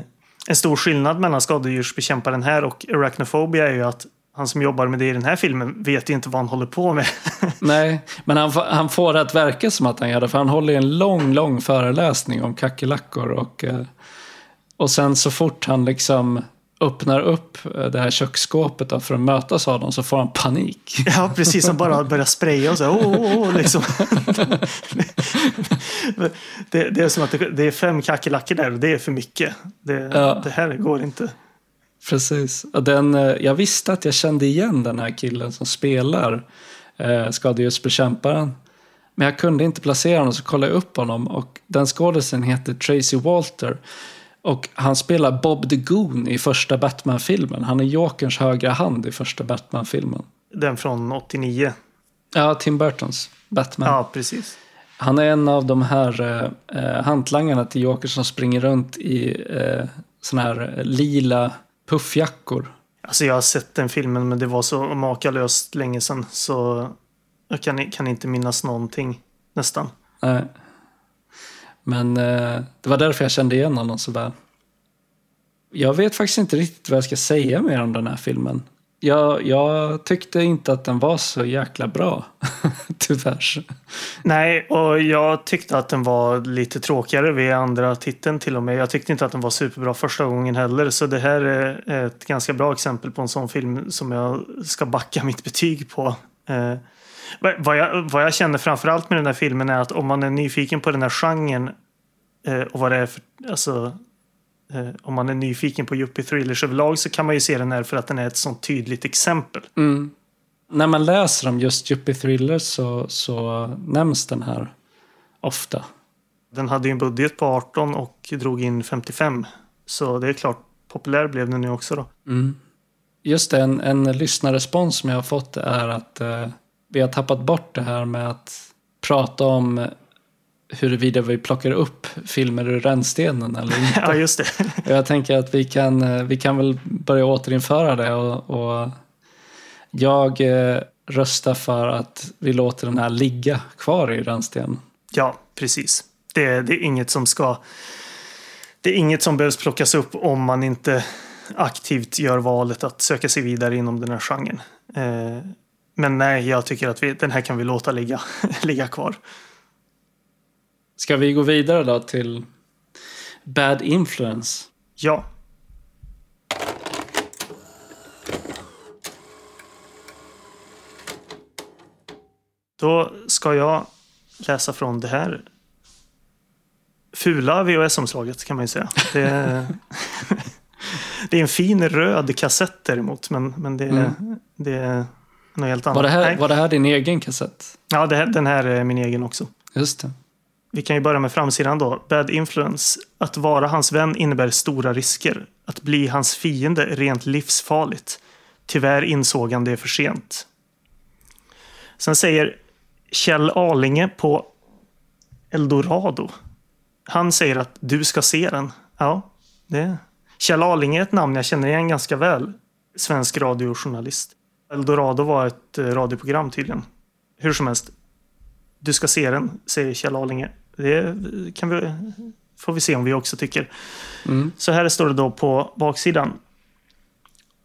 en stor skillnad mellan skadedjursbekämparen här och Arachnophobia är ju att han som jobbar med det i den här filmen vet ju inte vad han håller på med. Nej, men han, han får det att verka som att han gör det. För han håller en lång, lång föreläsning om kackerlackor. Och, eh, och sen så fort han liksom öppnar upp eh, det här köksskåpet för att mötas av dem så får han panik. Ja, precis som bara börjar spraya och så här, oh, oh, oh, liksom. det, det, är som att det, det är fem kackerlackor där och det är för mycket. Det, ja. det här går inte. Precis. Och den, eh, jag visste att jag kände igen den här killen som spelar eh, skadedjursbekämparen. Men jag kunde inte placera honom så kollade jag upp honom och den skådisen heter Tracy Walter. Och han spelar Bob the Goon i första Batman-filmen. Han är Jokerns högra hand i första Batman-filmen. Den från 89? Ja, Tim Burtons Batman. Ja, precis. Han är en av de här eh, eh hantlangarna till Joker som springer runt i eh, såna här lila puffjackor. Alltså jag har sett den filmen men det var så makalöst länge sedan så jag kan, kan inte minnas någonting nästan. Nej. Men eh, det var därför jag kände igen honom så väl. Jag vet faktiskt inte riktigt vad jag ska säga mer om den här filmen. Jag, jag tyckte inte att den var så jäkla bra, tyvärr. Nej, och jag tyckte att den var lite tråkigare vid andra titeln till och med. Jag tyckte inte att den var superbra första gången heller. Så det här är ett ganska bra exempel på en sån film som jag ska backa mitt betyg på. Eh, vad jag, vad jag känner framförallt med den här filmen är att om man är nyfiken på den här genren eh, och vad det är för, alltså, eh, om man är nyfiken på yuppie thrillers överlag så kan man ju se den här för att den är ett sånt tydligt exempel. Mm. När man läser om just yuppie thrillers så, så nämns den här ofta. Den hade ju en budget på 18 och drog in 55. Så det är klart, populär blev den nu också då. Mm. Just det, en, en lyssnarrespons som jag har fått är att eh, vi har tappat bort det här med att prata om huruvida vi plockar upp filmer ur rännstenen eller inte. ja, just det. Jag tänker att vi kan, vi kan väl börja återinföra det och, och jag eh, röstar för att vi låter den här ligga kvar i rännstenen. Ja, precis. Det, det är inget som ska... Det är inget som behövs plockas upp om man inte aktivt gör valet att söka sig vidare inom den här genren. Eh, men nej, jag tycker att vi, den här kan vi låta ligga, ligga kvar. Ska vi gå vidare då till Bad Influence? Ja. Då ska jag läsa från det här fula VHS-omslaget kan man ju säga. Det är, det är en fin röd kassett däremot, men, men det, mm. det något helt annat. Var det här, var det här din egen kassett? Ja, det här, den här är min egen också. Just det. Vi kan ju börja med framsidan då. Bad influence. Att vara hans vän innebär stora risker. Att bli hans fiende är rent livsfarligt. Tyvärr insåg han det för sent. Sen säger Kjell Arlinge på Eldorado. Han säger att du ska se den. Ja, det Kjell Arlinge är ett namn jag känner igen ganska väl. Svensk radiojournalist. Eldorado var ett eh, radioprogram tydligen. Hur som helst. Du ska se den, säger Kjell Arlinge. Det kan vi, får vi se om vi också tycker. Mm. Så här står det då på baksidan.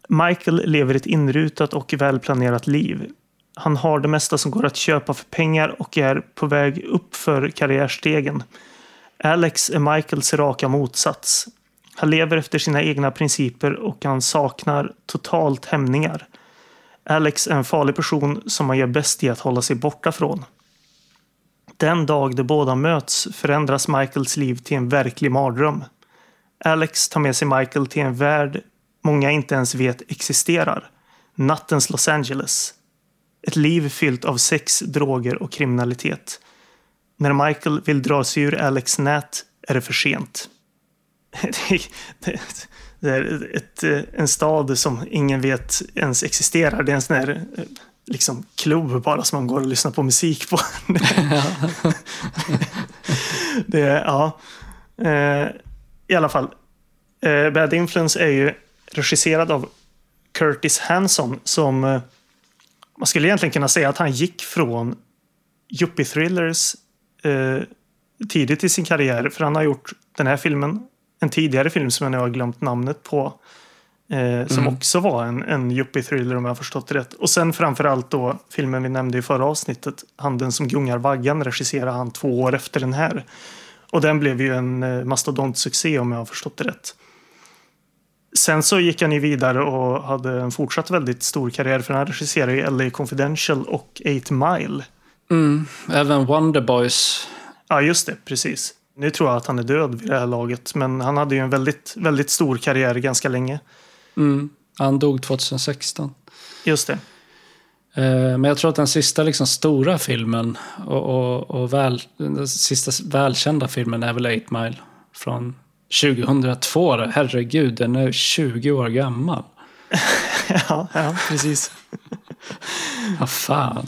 Michael lever ett inrutat och välplanerat liv. Han har det mesta som går att köpa för pengar och är på väg upp för karriärstegen. Alex är Michaels raka motsats. Han lever efter sina egna principer och han saknar totalt hämningar. Alex är en farlig person som man gör bäst i att hålla sig borta från. Den dag de båda möts förändras Michaels liv till en verklig mardröm. Alex tar med sig Michael till en värld många inte ens vet existerar. Nattens Los Angeles. Ett liv fyllt av sex, droger och kriminalitet. När Michael vill dra sig ur Alex nät är det för sent. Det det, ett, eh, en stad som ingen vet ens existerar. Det är en sån här eh, liksom, klubb bara som man går och lyssnar på musik på. det, ja. Eh, I alla fall. Bad Influence är ju regisserad av Curtis Hanson som man skulle egentligen kunna säga att han gick från yuppie-thrillers eh, tidigt i sin karriär. För han har gjort den här filmen, en tidigare film som jag nu har glömt namnet på. Eh, som mm. också var en, en yuppie-thriller om jag har förstått det rätt. Och sen framförallt då filmen vi nämnde i förra avsnittet, Handen som gungar vaggan, regisserade han två år efter den här. Och den blev ju en eh, mastodontsuccé om jag har förstått det rätt. Sen så gick han ju vidare och hade en fortsatt väldigt stor karriär för han regisserade ju LA Confidential och 8 Mile. Mm, även Wonder Boys. Ja, just det. Precis. Nu tror jag att han är död vid det här laget, men han hade ju en väldigt, väldigt stor karriär ganska länge. Mm, han dog 2016. Just det. Eh, men jag tror att den sista liksom stora filmen och, och, och väl, den sista välkända filmen är väl 8 Mile från 2002. Herregud, den är 20 år gammal. ja, ja, precis. Vad fan.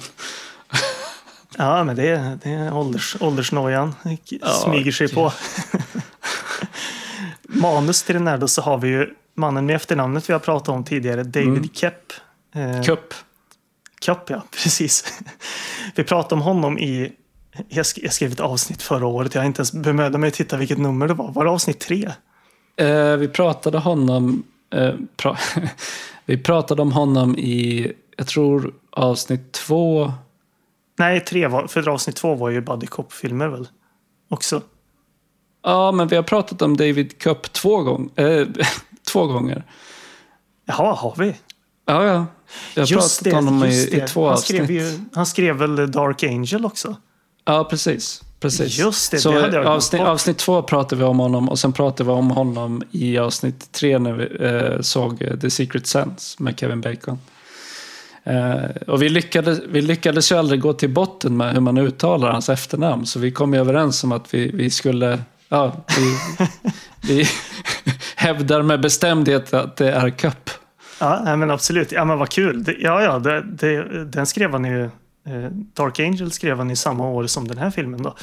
Ja, men det, det är ålders, åldersnojan. Smyger sig på. Manus till den här då så har vi ju mannen med efternamnet vi har pratat om tidigare, David mm. Kepp. Eh, Kupp. Kupp, ja, precis. Vi pratade om honom i jag, sk jag skrev ett avsnitt förra året. Jag har inte ens bemödat mig att titta vilket nummer det var. Var det avsnitt tre? Eh, vi pratade honom... Eh, pra vi pratade om honom i, jag tror, avsnitt två. Nej, tre var, för avsnitt två var ju Buddy Cop-filmer väl? Också. Ja, men vi har pratat om David Cup två, gång, äh, två gånger. Jaha, har vi? Ja, ja. Jag har pratat om honom i, i, två han avsnitt. Skrev ju, han skrev väl Dark Angel också? Ja, precis. precis. Just det, så det hade jag avsnitt, avsnitt två pratade vi om honom och sen pratade vi om honom i avsnitt tre när vi eh, såg The Secret Sense med Kevin Bacon. Eh, och vi lyckades, vi lyckades ju aldrig gå till botten med hur man uttalar hans efternamn så vi kom ju överens om att vi, vi skulle Ja, vi, vi hävdar med bestämdhet att det är Cup. Ja, men absolut. Ja, men vad kul. Ja, ja, det, det, den skrev han ju Eh, Dark Angel skrev han i samma år som den här filmen. Då.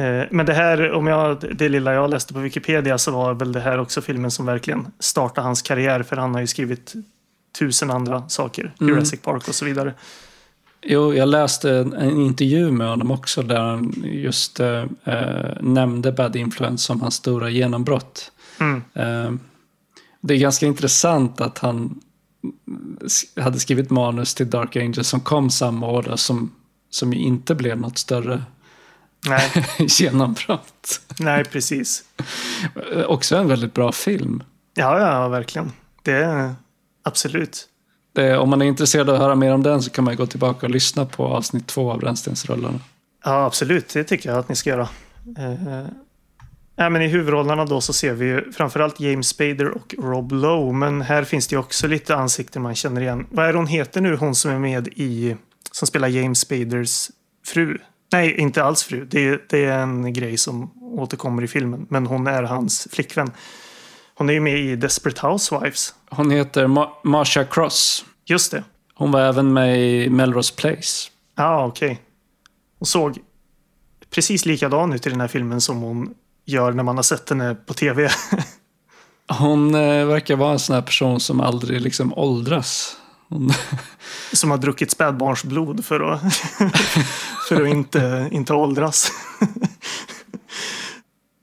Eh, men det här, om jag, det lilla jag läste på Wikipedia så var väl det här också filmen som verkligen startade hans karriär. För han har ju skrivit tusen andra saker. Mm. Jurassic Park och så vidare. Jo, jag läste en intervju med honom också där han just eh, eh nämnde Bad Influence som hans stora genombrott. Mm. Eh, det är ganska intressant att han hade skrivit manus till Dark Angel som kom samma år som, som ju inte blev något större Nej. genombrott. Nej, precis. Också en väldigt bra film. Ja, ja, verkligen. Det är absolut. Det, om man är intresserad av att höra mer om den så kan man gå tillbaka och lyssna på avsnitt två av Brännstensrullarna. Ja, absolut. Det tycker jag att ni ska göra. Eh, Ja, men I huvudrollerna då så ser vi ju framförallt James Spader och Rob Lowe. Men här finns det också lite ansikten man känner igen. Vad är hon heter nu, hon som är med i... Som spelar James Spaders fru? Nej, inte alls fru. Det, det är en grej som återkommer i filmen. Men hon är hans flickvän. Hon är ju med i Desperate Housewives. Hon heter Ma Marsha Cross. Just det. Hon var även med i Melrose Place. Ja, ah, okej. Okay. Hon såg precis likadan ut i den här filmen som hon gör när man har sett henne på tv. Hon eh, verkar vara en sån här person som aldrig liksom åldras. Hon... Som har druckit spädbarnsblod för att, för att inte, inte åldras.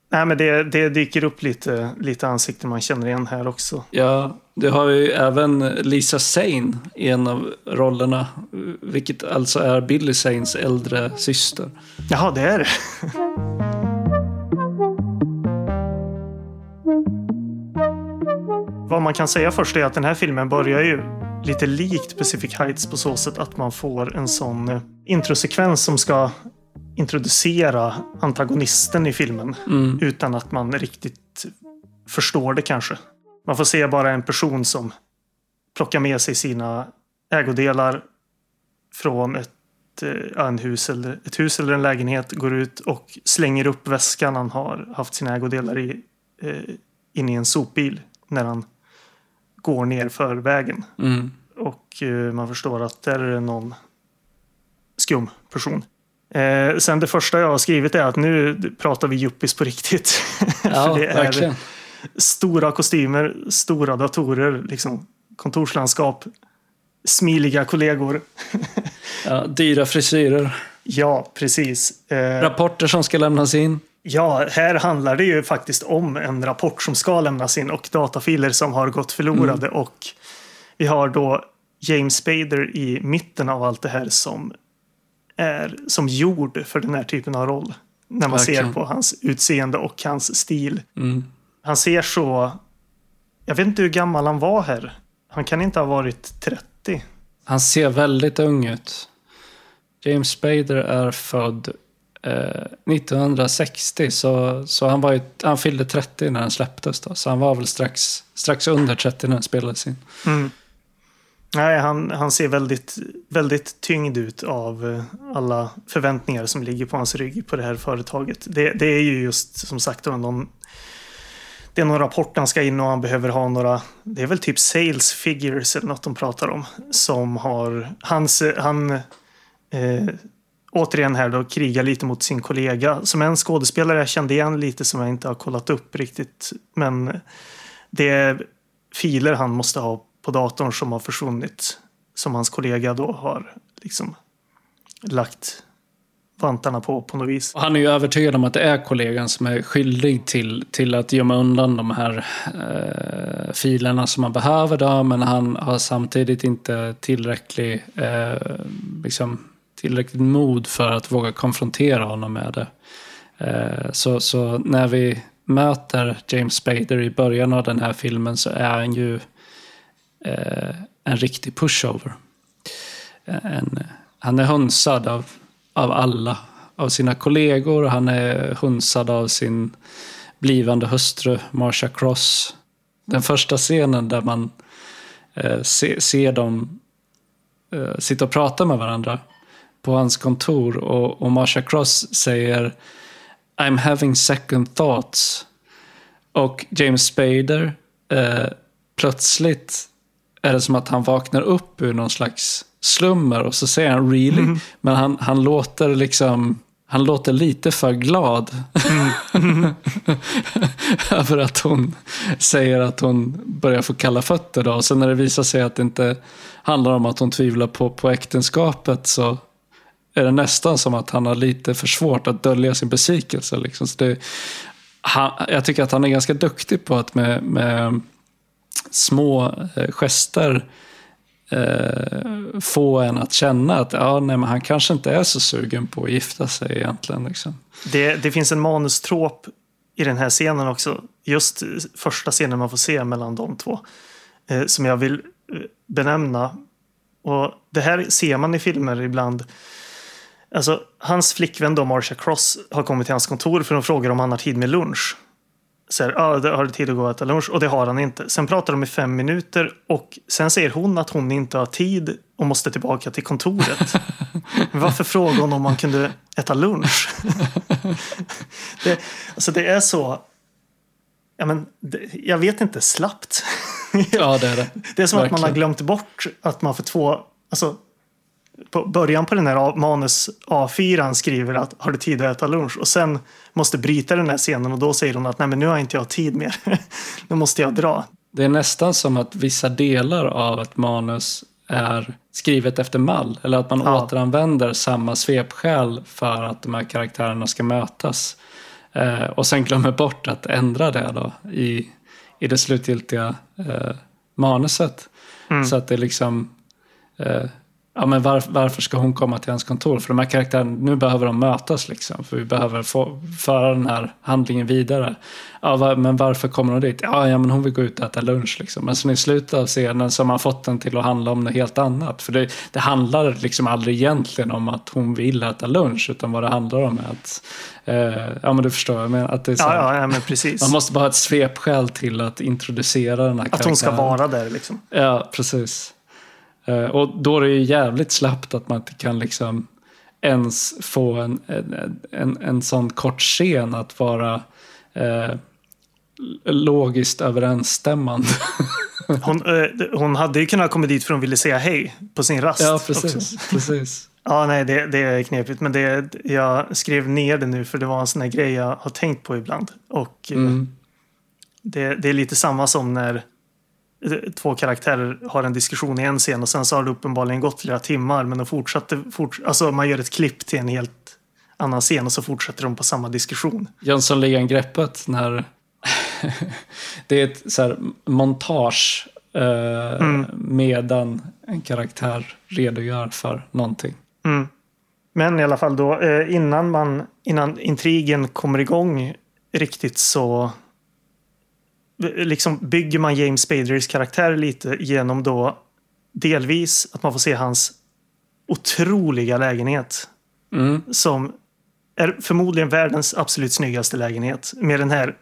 Nej, men det, det dyker upp lite, lite ansikten man känner igen här också. Ja, du har ju även Lisa Sane i en av rollerna. Vilket alltså är Billy Sanes äldre syster. Jaha, det är det. Vad man kan säga först är att den här filmen börjar ju lite likt Pacific Heights på så sätt att man får en sån eh, introsekvens som ska introducera antagonisten i filmen Mm. utan att man riktigt förstår det kanske. Man får se bara en person som plockar med sig sina ägodelar från ett, eh, en hus, eller, ett hus eller en lägenhet, går ut och slänger upp väskan han har haft sina ägodelar i eh, in i en sopbil när han går ner för vägen. Mm. Och eh, man förstår att där är det någon skum person. Eh, sen det första jag har skrivit är att nu pratar vi yuppis på riktigt. Ja, För det är verkligen. stora kostymer, stora datorer, liksom kontorslandskap, smiliga kollegor. Ja, dyra frisyrer. Ja, precis. Eh, Rapporter som ska lämnas in. ja, här handlar det ju faktiskt om en rapport som ska lämnas in och datafiler som har gått förlorade. Och vi har då James Spader i mitten av allt det här som är som gjord för den här typen av roll. När man Verkligen. ser på hans utseende och hans stil. Mm. Han ser så... Jag vet inte hur gammal han var här. Han kan inte ha varit 30. Han ser väldigt ung ut. James Spader är född eh, 1960, så, så han, var ju, han fyllde 30 när den släpptes. Då, så han var väl strax, strax under 30 när den spelades in. Mm. Nej, han, han ser väldigt, väldigt tyngd ut av eh, alla förväntningar som ligger på hans rygg på det här företaget. Det, det är ju just som sagt då någon, det är någon rapport han ska in och han behöver ha några, det är väl typ sales figures eller något de pratar om. Som har, hans, han eh, återigen här då krigar lite mot sin kollega. Som en skådespelare jag kände igen lite som jag inte har kollat upp riktigt. Men det är filer han måste ha på datorn som har försvunnit. Som hans kollega då har liksom lagt vantarna på på något vis. Och han är ju övertygad om att det är kollegan som är skyldig till, till att gömma undan de här eh, filerna som man behöver. Då, men han har samtidigt inte tillräcklig, eh, liksom, tillräckligt mod för att våga konfrontera honom med det. Eh, så, så när vi möter James Spader i början av den här filmen så är han ju eh, en riktig pushover. Eh, en, han är hunsad av, av alla, av sina kollegor. Han är hunsad av sin blivande hustru Marsha Cross. Den första scenen där man eh, se, ser dem eh, sitta och prata med varandra på hans kontor och, och Marsha Cross säger I'm having second thoughts. Och James Spader eh, plötsligt är det som att han vaknar upp ur någon slags slummer och så säger han really. Men han, han låter liksom han låter lite för glad. Över att hon säger att hon börjar få kalla fötter. Då. Och sen när det visar sig att det inte handlar om att hon tvivlar på, på äktenskapet så är det nästan som att han har lite för svårt att dölja sin besvikelse. Liksom. Så det, han, jag tycker att han är ganska duktig på att med, med små eh, gester eh, få en att känna att ja, nej, men han kanske inte är så sugen på att gifta sig egentligen. Liksom. Det, det finns en manustrop i den här scenen också. Just eh, första scenen man får se mellan de två. Eh, som jag vill eh, benämna. Och det här ser man i filmer ibland. Alltså, hans flickvän då, Marsha Cross, har kommit till hans kontor för att fråga om han har tid med lunch. Så här, ah, det har du tid att gå och äta lunch? Och det har han inte. Sen pratar de i fem minuter och sen säger hon att hon inte har tid och måste tillbaka till kontoret. Varför fråga hon om man kunde äta lunch? det, alltså det är så... Ja, men, det, jag vet inte, slappt. Ja, det är det. Det är som att man har Verkligen. glömt bort att man för två... Alltså, på början på den här manus A4 han skriver att har du tid att äta lunch? Och sen måste bryta den här scenen och då säger hon att nej men nu har inte jag tid mer. nu måste jag dra. Det är nästan som att vissa delar av ett manus är skrivet efter mall. Eller att man Ja. återanvänder samma svepskäl för att de här karaktärerna ska mötas. Eh, och sen glömmer bort att ändra det då i, i det slutgiltiga eh, manuset. Mm. Så att det liksom... Eh, ja, men var, varför ska hon komma till hans kontor? För de här karaktärerna, nu behöver de mötas liksom. För vi behöver få, föra den här handlingen vidare. Ja, var, men varför kommer hon dit? Ja, ja, men hon vill gå ut och äta lunch liksom. Men sen i slutet av scenen så har man fått den till att handla om något helt annat. För det, det handlar liksom aldrig egentligen om att hon vill äta lunch. Utan vad det handlar om är att, eh, ja men du förstår, men att det är så ja, ja, men precis. Man måste bara ha ett svepskäl till att introducera den här Att karaktären. hon ska vara där liksom. Ja, precis. Eh, Och då är det ju jävligt slappt att man inte kan liksom ens få en, en, en, en sån kort scen att vara eh, logiskt överensstämmande. Hon, eh, hon hade ju kunnat komma dit för hon ville säga hej på sin rast. ja, också. precis. precis. Ja, nej, det, det är knepigt. Men det, jag skrev ner det nu för det var en sån här grej jag har tänkt på ibland. Och eh, Mm. det, det är lite samma som när två karaktärer har en diskussion i en scen och sen så har det uppenbarligen gått flera timmar men de fortsatte, fort, alltså man gör ett klipp till en helt annan scen och så fortsätter de på samma diskussion. Jönssonligan-greppet när det är ett så här montage eh, Mm. medan en karaktär redogör för någonting. Mm. Men i alla fall då, eh, innan, man, innan intrigen kommer igång riktigt så liksom bygger man James Spaders karaktär lite genom då delvis att man får se hans otroliga lägenhet Mm. som är förmodligen världens absolut snyggaste lägenhet med den här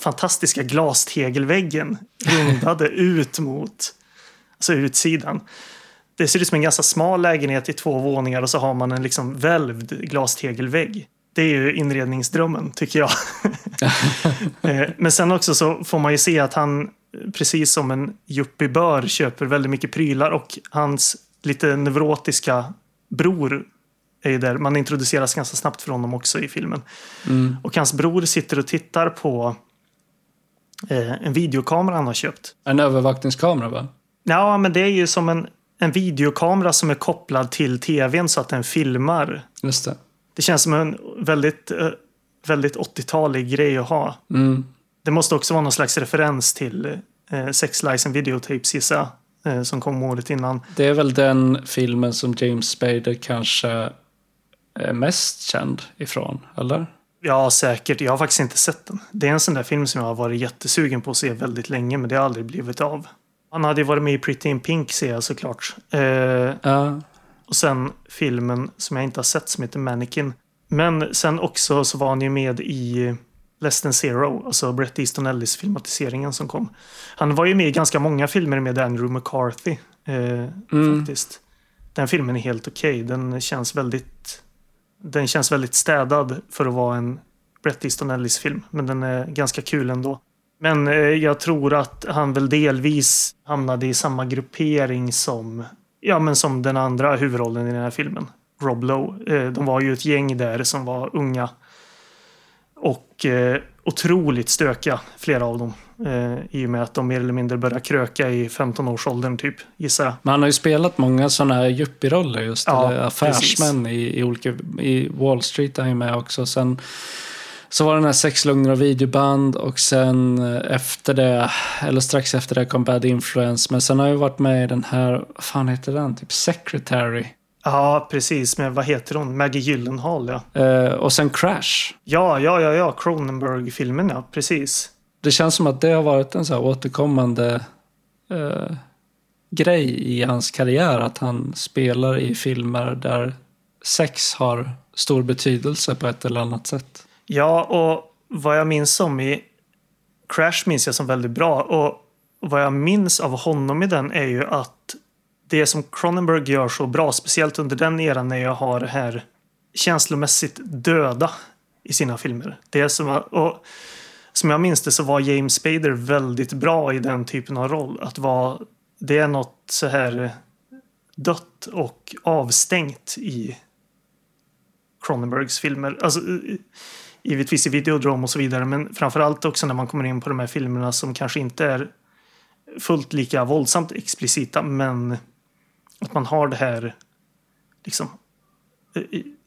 fantastiska glastegelväggen rundade ut mot alltså utsidan. Det ser ut som en ganska smal lägenhet i två våningar och så har man en liksom välvd glastegelvägg. Det är ju inredningsdrömmen tycker jag. Eh, Men sen också så får man ju se att han, precis som en yuppie bör, köper väldigt mycket prylar och hans lite neurotiska bror är ju där. Man introduceras ganska snabbt för honom också i filmen. Mm. Och hans bror sitter och tittar på eh, en videokamera han har köpt. En övervakningskamera va? Ja, men det är ju som en, en videokamera som är kopplad till tvn så att den filmar. Just det. Det känns som en väldigt, eh, väldigt 80-talig grej att ha. Mm. Det måste också vara någon slags referens till eh, Sex Lies and Videotapes gissar eh, som kom året innan. Det är väl den filmen som James Spader kanske är mest känd ifrån, eller? Ja, säkert. Jag har faktiskt inte sett den. Det är en sån där film som jag har varit jättesugen på att se väldigt länge, men det har aldrig blivit av. Han hade ju varit med i Pretty in Pink ser jag såklart. Eh, Ja. Och sen filmen som jag inte har sett som heter Mannequin. Men sen också så var han ju med i Less than Zero, alltså Bret Easton Ellis filmatiseringen som kom. Han var ju med i ganska många filmer med Andrew McCarthy eh, Mm. faktiskt. Den filmen är helt okej. Den känns väldigt den känns väldigt städad för att vara en Bret Easton Ellis film. Men den är ganska kul ändå. Men eh, jag tror att han väl delvis hamnade i samma gruppering som, ja, men som den andra huvudrollen i den här filmen. Rob Lowe. Eh, de var ju ett gäng där som var unga. Och eh, otroligt stökiga, flera av dem. Eh, I och med att de mer eller mindre började kröka i 15-årsåldern typ, gissar jag. Men han har ju spelat många sådana här yuppie-roller just. Ja, eller affärsmän i, i olika... I Wall Street är han ju med också. Sen så var det den här Sex, lugner och videoband och sen eh, efter det, eller strax efter det kom Bad Influence. Men sen har jag varit med i den här, vad fan heter den? Typ Secretary. Ja, precis. Men vad heter hon? Maggie Gyllenhaal, ja. Eh, och sen Crash. Ja, ja, ja, ja. Cronenberg-filmen, ja. Precis. Det känns som att det har varit en så här återkommande eh, grej i hans karriär. Att han spelar i filmer där sex har stor betydelse på ett eller annat sätt. Ja, och vad jag minns om i Crash minns jag som väldigt bra. Och vad jag minns av honom i den är ju att det som Cronenberg gör så bra, speciellt under den eran när jag har det här känslomässigt döda i sina filmer. Det som, och som jag minns det så var James Spader väldigt bra i den typen av roll. Att vara, det är något så här dött och avstängt i Cronenbergs filmer. Alltså, givetvis i Videodrome och så vidare, men framförallt också när man kommer in på de här filmerna som kanske inte är fullt lika våldsamt explicita, men att man har det här liksom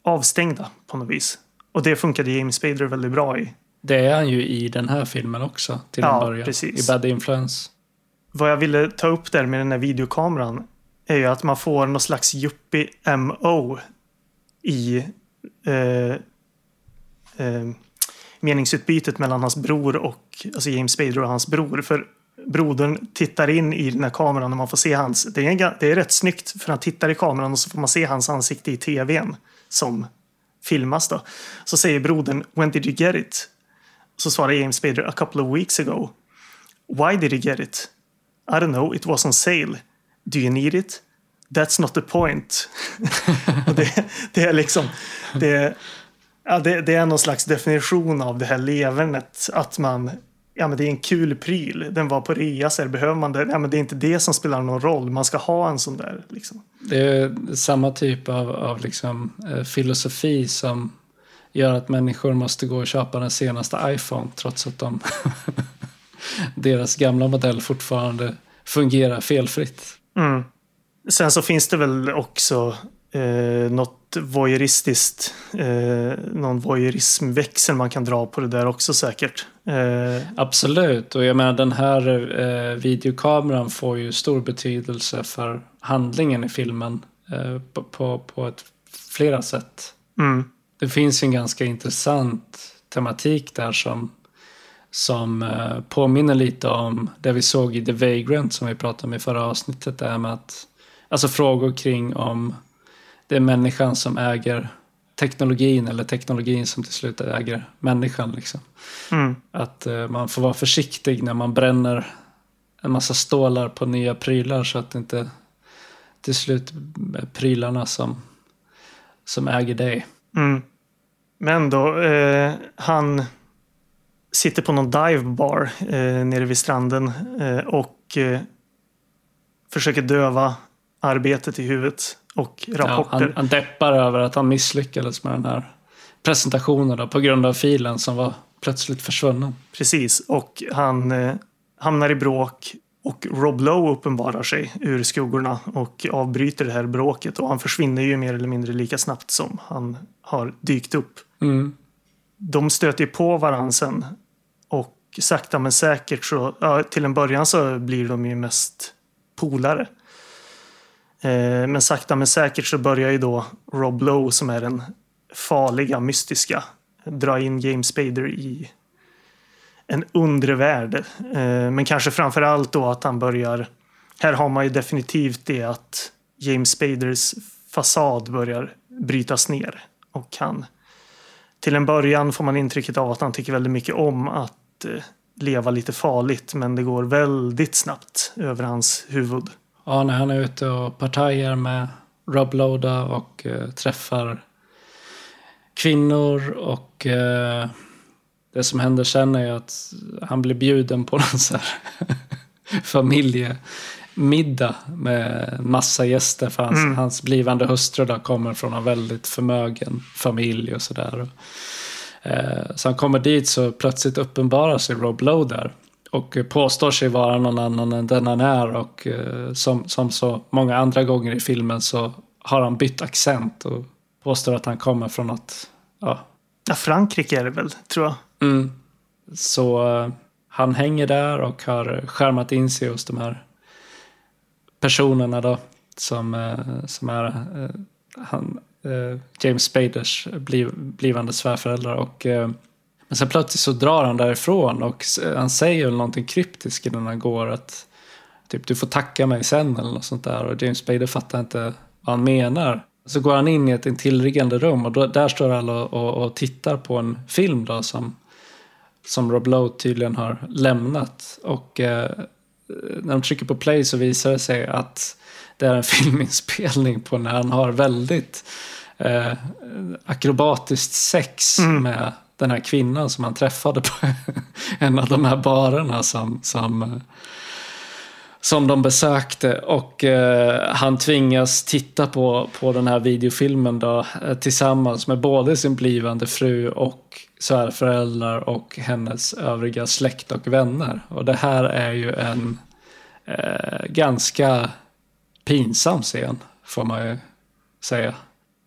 avstängda på något vis. Och det funkade James Spader väldigt bra i. Det är han ju i den här filmen också till Ja, en början. precis. I Bad Influence. Vad jag ville ta upp där med den här videokameran är ju att man får någon slags yuppie-MO i eh, eh, meningsutbytet mellan hans bror och alltså James Spader och hans bror. För brodern tittar in i den här kameran och man får se hans... Det är, det är rätt snyggt för han tittar i kameran och så får man se hans ansikte i tvn som filmas då. Så säger brodern “When did you get it?” Så svarar James Spader “A couple of weeks ago”. “Why did you get it?” “I don't know, it was on sale.” “Do you need it?” “That's not the point.” det, det, är liksom... Det, ja, det, det, är någon slags definition av det här levernet. Att man ja, men det är en kul pryl. Den var på rea, så behöver man det? Ja, men det är inte det som spelar någon roll. Man ska ha en sån där. Liksom. Det är samma typ av, av liksom, eh, filosofi som gör att människor måste gå och köpa den senaste iPhone trots att de deras gamla modell fortfarande fungerar felfritt. Mm. Sen så finns det väl också eh, något voyeuristiskt, eh, någon voyeurismväxel man kan dra på det där också säkert. Eh. Absolut, och jag menar den här eh, videokameran får ju stor betydelse för handlingen i filmen eh, på, på, på ett, flera sätt. Mm. Det finns en ganska intressant tematik där som som eh, påminner lite om det vi såg i The Vagrant som vi pratade om i förra avsnittet. Det med att, alltså frågor kring om det är människan som äger teknologin eller teknologin som till slut äger människan. Liksom. Mm. Att uh, man får vara försiktig när man bränner en massa stålar på nya prylar så att det inte till slut är prylarna som, som äger dig. Mm. Men då, eh, han sitter på någon divebar eh, nere vid stranden eh, och eh, försöker döva arbetet i huvudet och rapporter. Ja, han, han deppar över att han misslyckades med den här presentationen då, på grund av filen som var plötsligt försvunnen. Precis, och han eh, hamnar i bråk och Rob Lowe uppenbarar sig ur skuggorna och avbryter det här bråket och han försvinner ju mer eller mindre lika snabbt som han har dykt upp. Mm. De stöter ju på varandra sen och sakta men säkert så, ja, till en början så blir de ju mest polare. Eh, men sakta men säkert så börjar ju då Rob Lowe som är den farliga, mystiska dra in James Spader i en undre värld. Eh, men kanske framför allt då att han börjar... Här har man ju definitivt det att James Spaders fasad börjar brytas ner. Och han... Till en början får man intrycket av att han tycker väldigt mycket om att eh, leva lite farligt. Men det går väldigt snabbt över hans huvud. Ja, när han är ute och partajar med Rob Loda och eh, träffar kvinnor och eh, det som händer sen är att han blir bjuden på någon så här familjemiddag med massa gäster för hans, mm. hans blivande hustru då kommer från en väldigt förmögen familj och sådär. Eh, så han kommer dit så plötsligt uppenbarar sig Rob Lowe där och påstår sig vara någon annan än den han är och eh, som, som så många andra gånger i filmen så har han bytt accent och påstår att han kommer från något, ja. Ja, Frankrike är det väl, tror jag. Mm. Så uh, han hänger där och har skärmat in sig hos de här personerna då som, som är han, James Spaders bliv, blivande svärföräldrar och men sen plötsligt så drar han därifrån och han säger någonting kryptiskt innan han går att typ du får tacka mig sen eller något sånt där och James Spader fattar inte vad han menar. Så går han in i ett intilliggande rum och då, där står alla och, och, och, tittar på en film då som, som Rob Lowe tydligen har lämnat. Och eh, när de trycker på play så visar det sig att det är en filminspelning på när han har väldigt eh, akrobatiskt sex mm. med den här kvinnan som han träffade på en av de här barerna som, som, som de besökte. Och eh, han tvingas titta på, på den här videofilmen då, eh, tillsammans med både sin blivande fru och svärföräldrar och hennes övriga släkt och vänner. Och det här är ju en eh, ganska pinsam scen, får man ju säga.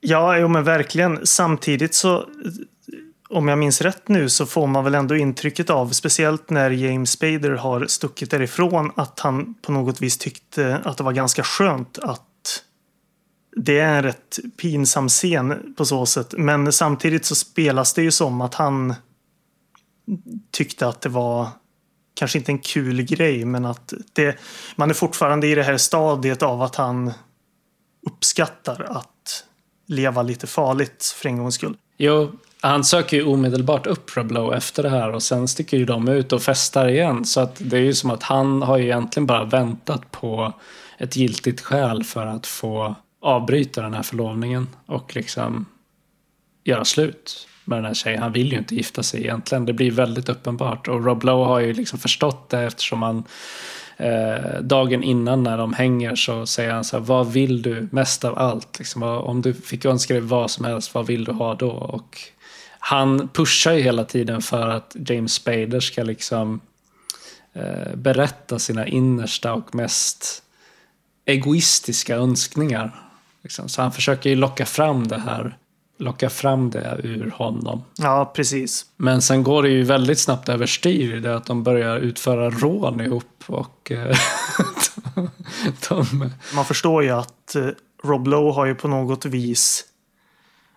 Ja, jo, men verkligen. Samtidigt så om jag minns rätt nu så får man väl ändå intrycket av, speciellt när James Spader har stuckit därifrån, att han på något vis tyckte att det var ganska skönt att det är en rätt pinsam scen på så sätt. Men samtidigt så spelas det ju som att han tyckte att det var kanske inte en kul grej, men att det, man är fortfarande i det här stadiet av att han uppskattar att leva lite farligt för en gångs skull. Jo, han söker ju omedelbart upp Reblow efter det här och sen sticker ju de ut och festar igen. Så att det är ju som att han har ju egentligen bara väntat på ett giltigt skäl för att få avbryta den här förlovningen och liksom göra slut med den här tjejen. Han vill ju inte gifta sig egentligen. Det blir väldigt uppenbart. Och Rob Lowe har ju liksom förstått det eftersom han eh, dagen innan när de hänger så säger han så här, vad vill du mest av allt? Liksom, om du fick önska dig vad som helst, vad vill du ha då? Och han pushar ju hela tiden för att James Spader ska liksom eh, berätta sina innersta och mest egoistiska önskningar. Liksom. Så han försöker ju locka fram det här locka fram det ur honom. Ja, precis. Men sen går det ju väldigt snabbt överstyr det att de börjar utföra rån ihop och eh, de... Man förstår ju att eh, Rob Lowe har ju på något vis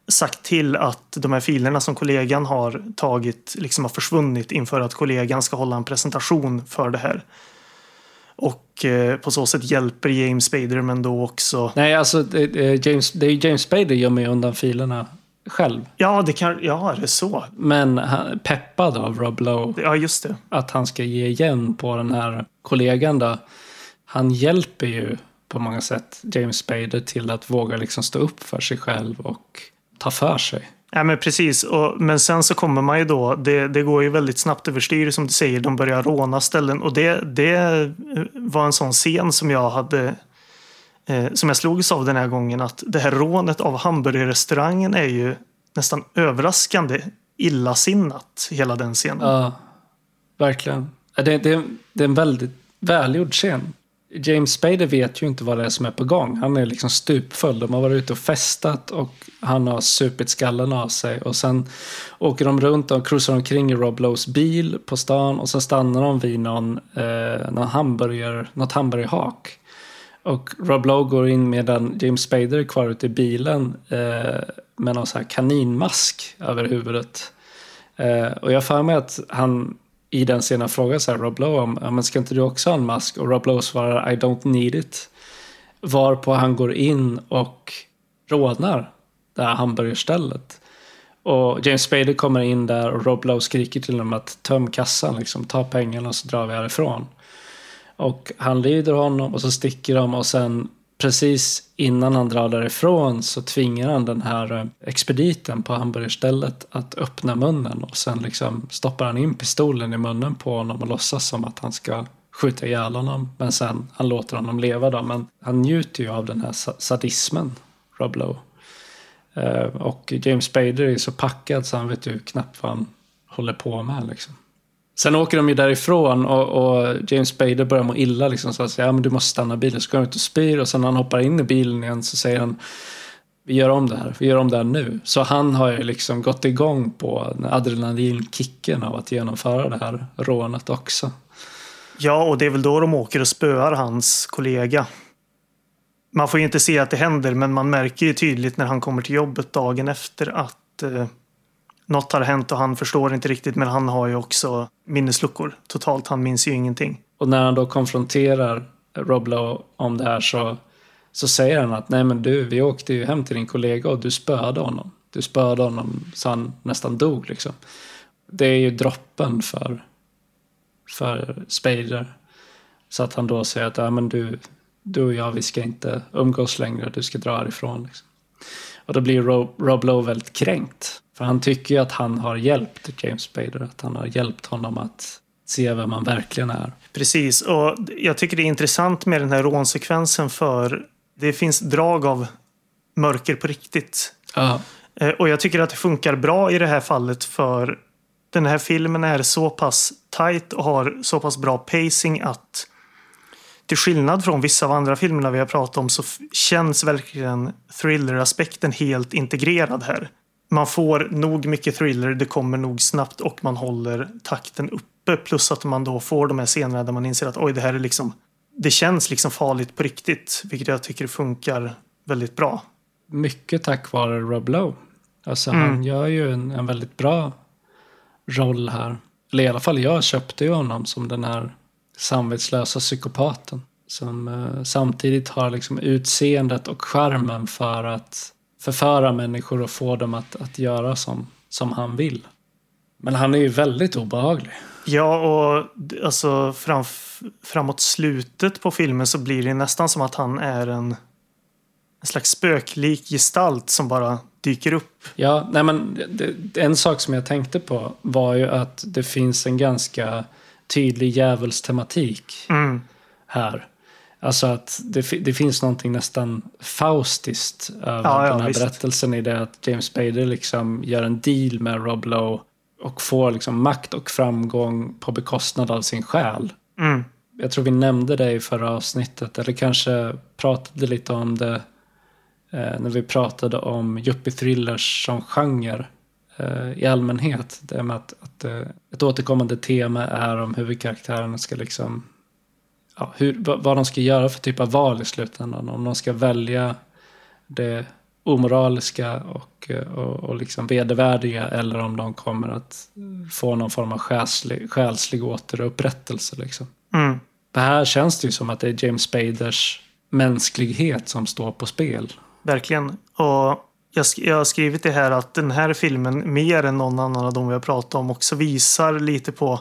sagt till att de här filerna som kollegan har tagit liksom har försvunnit inför att kollegan ska hålla en presentation för det här. Och eh, på så sätt hjälper James Spader men då också... Nej, alltså det, James, det är James Spader gömmer undan filerna själv. Ja, det kan, ja, det är så. Men han, peppad av Rob Lowe. Ja, just det. Att han ska ge igen på den här kollegan då. Han hjälper ju på många sätt James Spader till att våga liksom stå upp för sig själv och ta för sig. Ja, men precis. Och, men sen så kommer man ju då, det, det går ju väldigt snabbt överstyr som du säger, de börjar råna ställen. Och det, det var en sån scen som jag hade, eh, som jag slogs av den här gången, att det här rånet av hamburgerrestaurangen är ju nästan överraskande illasinnat, hela den scenen. Ja, verkligen. Det, det, det är en väldigt välgjord scen. James Spader vet ju inte vad det är som är på gång. Han är liksom stupfull. De har varit ute och festat och han har supit skallen av sig. Och sen åker de runt och cruisar omkring i Rob Lowe's bil på stan och sen stannar de vid någon, eh, någon hamburger, något hamburgerhak. Och Rob Lowe går in medan James Spader är kvar ute i bilen eh, med någon sån här kaninmask över huvudet. Eh, och jag för mig att han i den scenen frågar så här Rob Lowe om, ja, men ska inte du också ha en mask? Och Rob Lowe svarar I don't need it. Varpå han går in och rånar det här hamburgerstället. Och James Spader kommer in där och Rob Lowe skriker till honom att töm kassan, liksom, ta pengarna så drar vi härifrån. Och han lyder honom och så sticker de och sen precis innan han drar därifrån så tvingar han den här eh, expediten på hamburgerstället att öppna munnen och sen liksom stoppar han in pistolen i munnen på honom och låtsas som att han ska skjuta ihjäl honom. Men sen, han låter honom leva då. Men han njuter ju av den här sadismen, Rob Lowe. Eh, och James Spader är så packad så han vet ju knappt vad han håller på med liksom. Sen åker de ju därifrån och, och James Spader börjar må illa. Liksom, så att säga, ja, men du måste stanna bilen. Så går han ut och spyr och sen när han hoppar in i bilen igen så säger han vi gör om det här, vi gör om det här nu. Så han har ju liksom gått igång på adrenalinkicken av att genomföra det här rånet också. Ja, och det är väl då de åker och spöar hans kollega. Man får ju inte se att det händer, men man märker ju tydligt när han kommer till jobbet dagen efter att eh, något har hänt och han förstår inte riktigt men han har ju också minnesluckor totalt. Han minns ju ingenting. Och när han då konfronterar Rob Lowe om det här så, så säger han att nej men du, vi åkte ju hem till din kollega och du spöade honom. Du spöade honom så han nästan dog liksom. Det är ju droppen för, för Spader. Så att han då säger att ja, men du, du och jag, vi ska inte umgås längre, du ska dra härifrån. Liksom. Och då blir Rob, Rob Lowe väldigt kränkt. För han tycker ju att han har hjälpt James Spader, att han har hjälpt honom att se vem han verkligen är. Precis, och jag tycker det är intressant med den här rånsekvensen för det finns drag av mörker på riktigt. Eh, och jag tycker att det funkar bra i det här fallet för den här filmen är så pass tight och har så pass bra pacing att till skillnad från vissa av andra filmerna vi har pratat om så känns verkligen thriller-aspekten helt integrerad här man får nog mycket thriller, det kommer nog snabbt och man håller takten uppe. Plus att man då får de här scenerna där man inser att oj, det här är liksom det känns liksom farligt på riktigt, vilket jag tycker funkar väldigt bra. Mycket tack vare Rob Lowe. Alltså Mm. han gör ju en, en väldigt bra roll här. Eller i alla fall jag köpte ju honom som den här samvetslösa psykopaten. Som eh, samtidigt har liksom utseendet och charmen för att förföra människor och få dem att, att göra som, som han vill. Men han är ju väldigt obehaglig. Ja, och alltså fram, framåt slutet på filmen så blir det nästan som att han är en, en slags spöklik gestalt som bara dyker upp. Ja, nej men det, en sak som jag tänkte på var ju att det finns en ganska tydlig djävulstematik Mm. här. Alltså att det, det finns någonting nästan faustiskt över Ja, ja, den här visst. berättelsen i det att James Spader liksom gör en deal med Rob Lowe och får liksom makt och framgång på bekostnad av sin själ. Mm. Jag tror vi nämnde det i förra avsnittet, eller kanske pratade lite om det eh, när vi pratade om yuppie-thrillers som genre eh, i allmänhet. Det med att, att eh, ett återkommande tema är om huvudkaraktärerna ska liksom ja, hur, vad, de ska göra för typ av val i slutändan. Om de ska välja det omoraliska och, och, och liksom vedervärdiga eller om de kommer att få någon form av själslig, själslig återupprättelse. Liksom. Mm. Det här känns det ju som att det är James Spaders mänsklighet som står på spel. Verkligen. Och jag, sk- jag har skrivit det här att den här filmen mer än någon annan av de vi har pratat om också visar lite på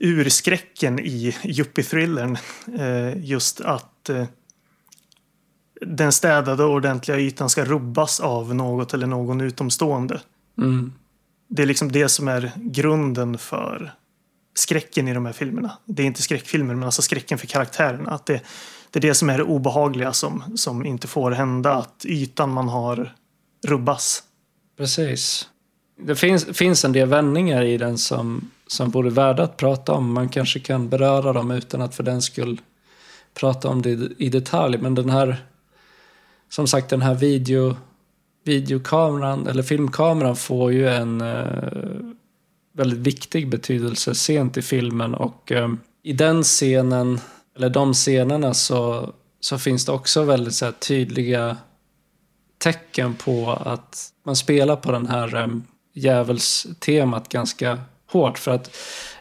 urskräcken i yuppie-thrillern. Eh, just att eh, den städade ordentliga ytan ska rubbas av något eller någon utomstående. Mm. Det är liksom det som är grunden för skräcken i de här filmerna. Det är inte skräckfilmer, men alltså skräcken för karaktärerna. Att det, det är det som är det obehagliga som, som inte får hända. Att ytan man har rubbas. Precis. Det finns, finns en del vändningar i den som, som vore värda att prata om. Man kanske kan beröra dem utan att för den skull prata om det i, detalj. Men den här, som sagt, den här video, videokameran, eller filmkameran får ju en eh, väldigt viktig betydelse sent i filmen. Och eh, i den scenen, eller de scenerna, så, så finns det också väldigt så här, tydliga tecken på att man spelar på den här eh, djävulstemat ganska hårt. För att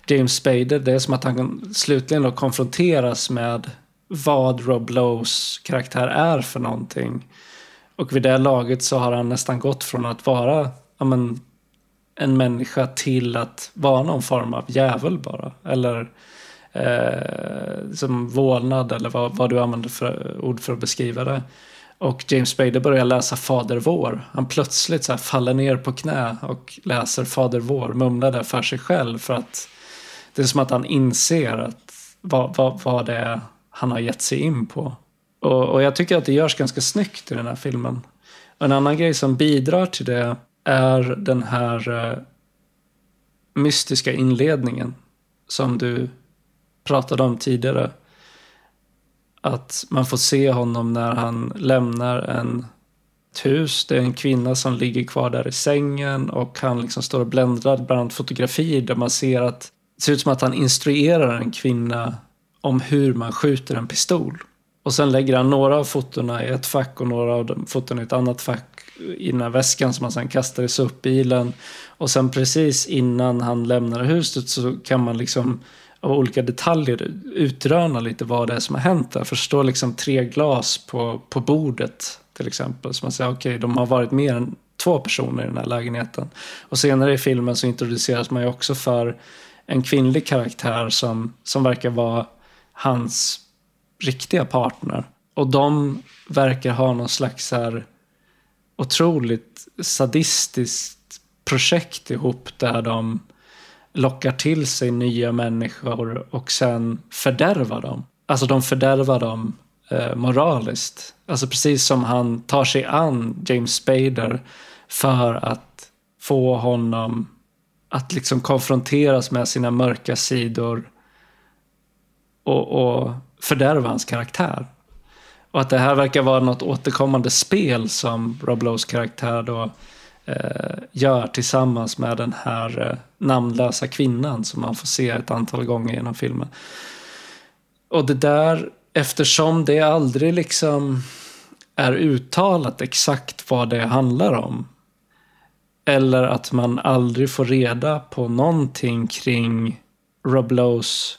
James Spader, det är som att han slutligen då konfronteras med vad Rob Lowes karaktär är för någonting. Och vid det laget så har han nästan gått från att vara ja, men, en människa till att vara någon form av djävul bara. Eller eh, som vålnad eller vad, vad du använder för ord för att beskriva det. Och James Spader börjar läsa Fader vår. Han plötsligt så här faller ner på knä och läser Fader vår, mumlar det för sig själv för att det är som att han inser att vad, vad, vad det är han har gett sig in på. Och, och jag tycker att det görs ganska snyggt i den här filmen. En annan grej som bidrar till det är den här eh, mystiska inledningen som du pratade om tidigare. Att man får se honom när han lämnar en ett hus. Det är en kvinna som ligger kvar där i sängen och han liksom står och bländrar bland fotografier där man ser att det ser ut som att han instruerar en kvinna om hur man skjuter en pistol. Och sen lägger han några av fotona i ett fack och några av fotona i ett annat fack i den här väskan som han sen kastar i sopbilen. Och sen precis innan han lämnar huset så kan man liksom av olika detaljer utröna lite vad det är som har hänt där. För det står liksom tre glas på, på bordet till exempel. Så man säger okej, okay, de har varit mer än två personer i den här lägenheten. Och senare i filmen så introduceras man ju också för en kvinnlig karaktär som, som verkar vara hans riktiga partner. Och de verkar ha någon slags här otroligt sadistiskt projekt ihop där de lockar till sig nya människor och sen fördärvar dem. Alltså de fördärvar dem eh, moraliskt. Alltså precis som han tar sig an James Spader för att få honom att liksom konfronteras med sina mörka sidor och, och fördärva hans karaktär. Och att det här verkar vara något återkommande spel som Rob Lowe's karaktär då Eh, gör tillsammans med den här eh, namnlösa kvinnan som man får se ett antal gånger genom filmen. Och det där, eftersom det aldrig liksom är uttalat exakt vad det handlar om. Eller att man aldrig får reda på någonting kring Rob Lowe's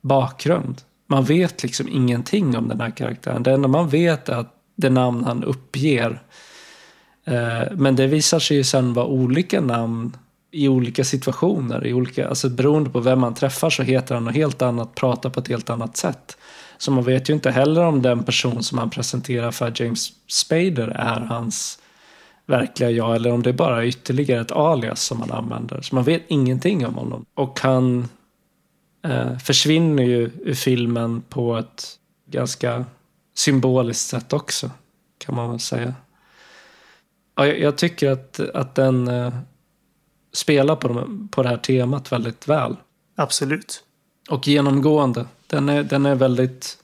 bakgrund. Man vet liksom ingenting om den här karaktären. Det enda man vet är att det namn han uppger. Eh, men det visar sig ju sen vara olika namn i olika situationer. I olika, alltså beroende på vem man träffar så heter han något helt annat, pratar på ett helt annat sätt. Så man vet ju inte heller om den person som han presenterar för James Spader är hans verkliga jag eller om det är bara ytterligare ett alias som han använder. Så man vet ingenting om honom. Och han eh, försvinner ju ur filmen på ett ganska symboliskt sätt också, kan man väl säga. Ja, jag, tycker att, att den eh, spelar på, de, på det här temat väldigt väl. Absolut. Och genomgående. Den är, den är väldigt...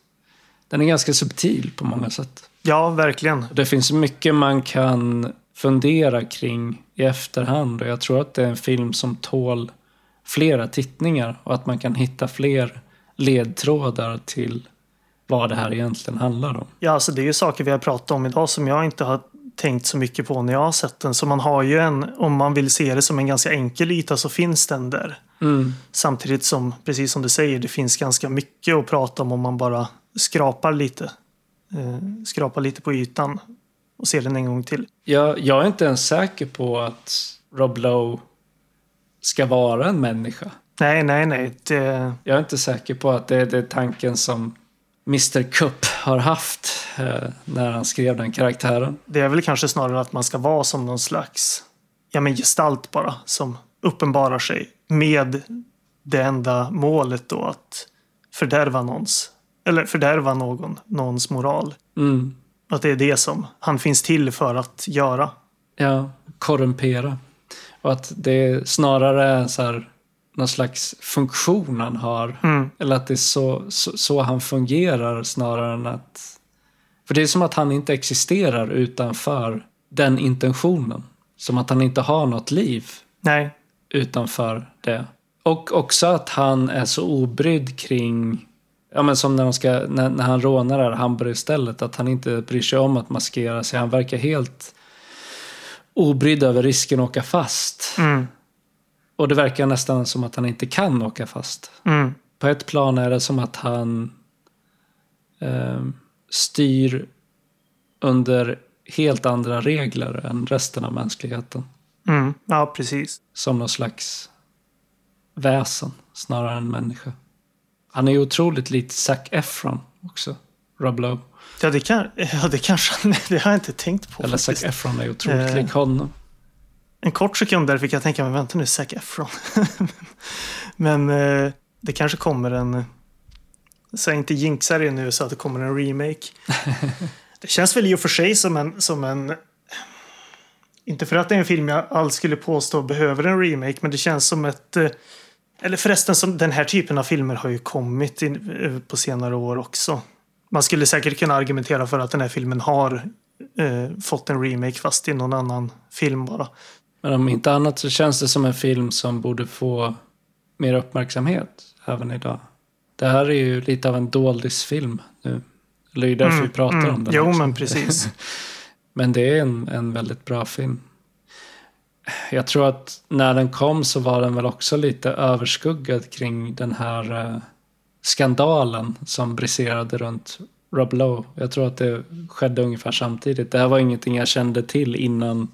Den är ganska subtil på många sätt. Ja, verkligen. Det finns mycket man kan fundera kring i efterhand och jag tror att det är en film som tål flera tittningar och att man kan hitta fler ledtrådar till vad det här egentligen handlar om. Ja, alltså det är ju saker vi har pratat om idag som jag inte har tänkt så mycket på när jag har sett den. Så man har ju en, om man vill se det som en ganska enkel yta så finns den där. Mm. Samtidigt som, precis som du säger, det finns ganska mycket att prata om om man bara skrapar lite. Eh, skrapar lite på ytan och ser den en gång till. Jag, jag är inte ens säker på att Rob Lowe ska vara en människa. Nej, nej, nej. Det... Jag är inte säker på att det är, det är tanken som Mr Cup har haft eh, när han skrev den karaktären. Det är väl kanske snarare att man ska vara som någon slags ja, men gestalt bara som uppenbarar sig med det enda målet då att fördärva någons eller fördärva någon, någons moral. Mm. Att det är det som han finns till för att göra. Ja, korrumpera. Och att det snarare är så här, någon slags funktion han har. Mm. Eller att det är så, så, så, han fungerar snarare än att... För det är som att han inte existerar utanför den intentionen. Som att han inte har något liv Nej. utanför det. Och också att han är så obrydd kring Ja men som när, de ska, när, när han rånar det här hamburgerstället, att han inte bryr sig om att maskera sig. Han verkar helt obrydd över risken att åka fast. Mm. Och det verkar nästan som att han inte kan åka fast. Mm. På ett plan är det som att han eh, styr under helt andra regler än resten av mänskligheten. Mm. Ja, precis. Som någon slags väsen snarare än människa. Han är ju otroligt likt Zac Efron också. Rob Lowe. Ja, det, kan, ja, det kanske det har jag inte tänkt på. Eller. Zac Efron är otroligt Eh. lik honom. En kort sekund där fick jag tänka, men vänta nu, Zac Efron. men eh, det kanske kommer en... Jag inte jinxar det nu så att det kommer en remake. det känns väl i och för sig som en, som en... Inte för att det är en film jag alls skulle påstå behöver en remake, men det känns som ett... eh, Eller förresten, som, den här typen av filmer har ju kommit in, eh, på senare år också. Man skulle säkert kunna argumentera för att den här filmen har eh, fått en remake fast i någon annan film bara. Men om inte annat så känns det som en film som borde få mer uppmärksamhet även idag. Det här är ju lite av en doldisfilm nu. Eller det är därför vi pratar om den Jo, också. men precis. Men det är en, en väldigt bra film. Jag tror att när den kom så var den väl också lite överskuggad kring den här eh, skandalen som briserade runt Rob Lowe. Jag tror att det skedde ungefär samtidigt. Det här var ingenting jag kände till innan,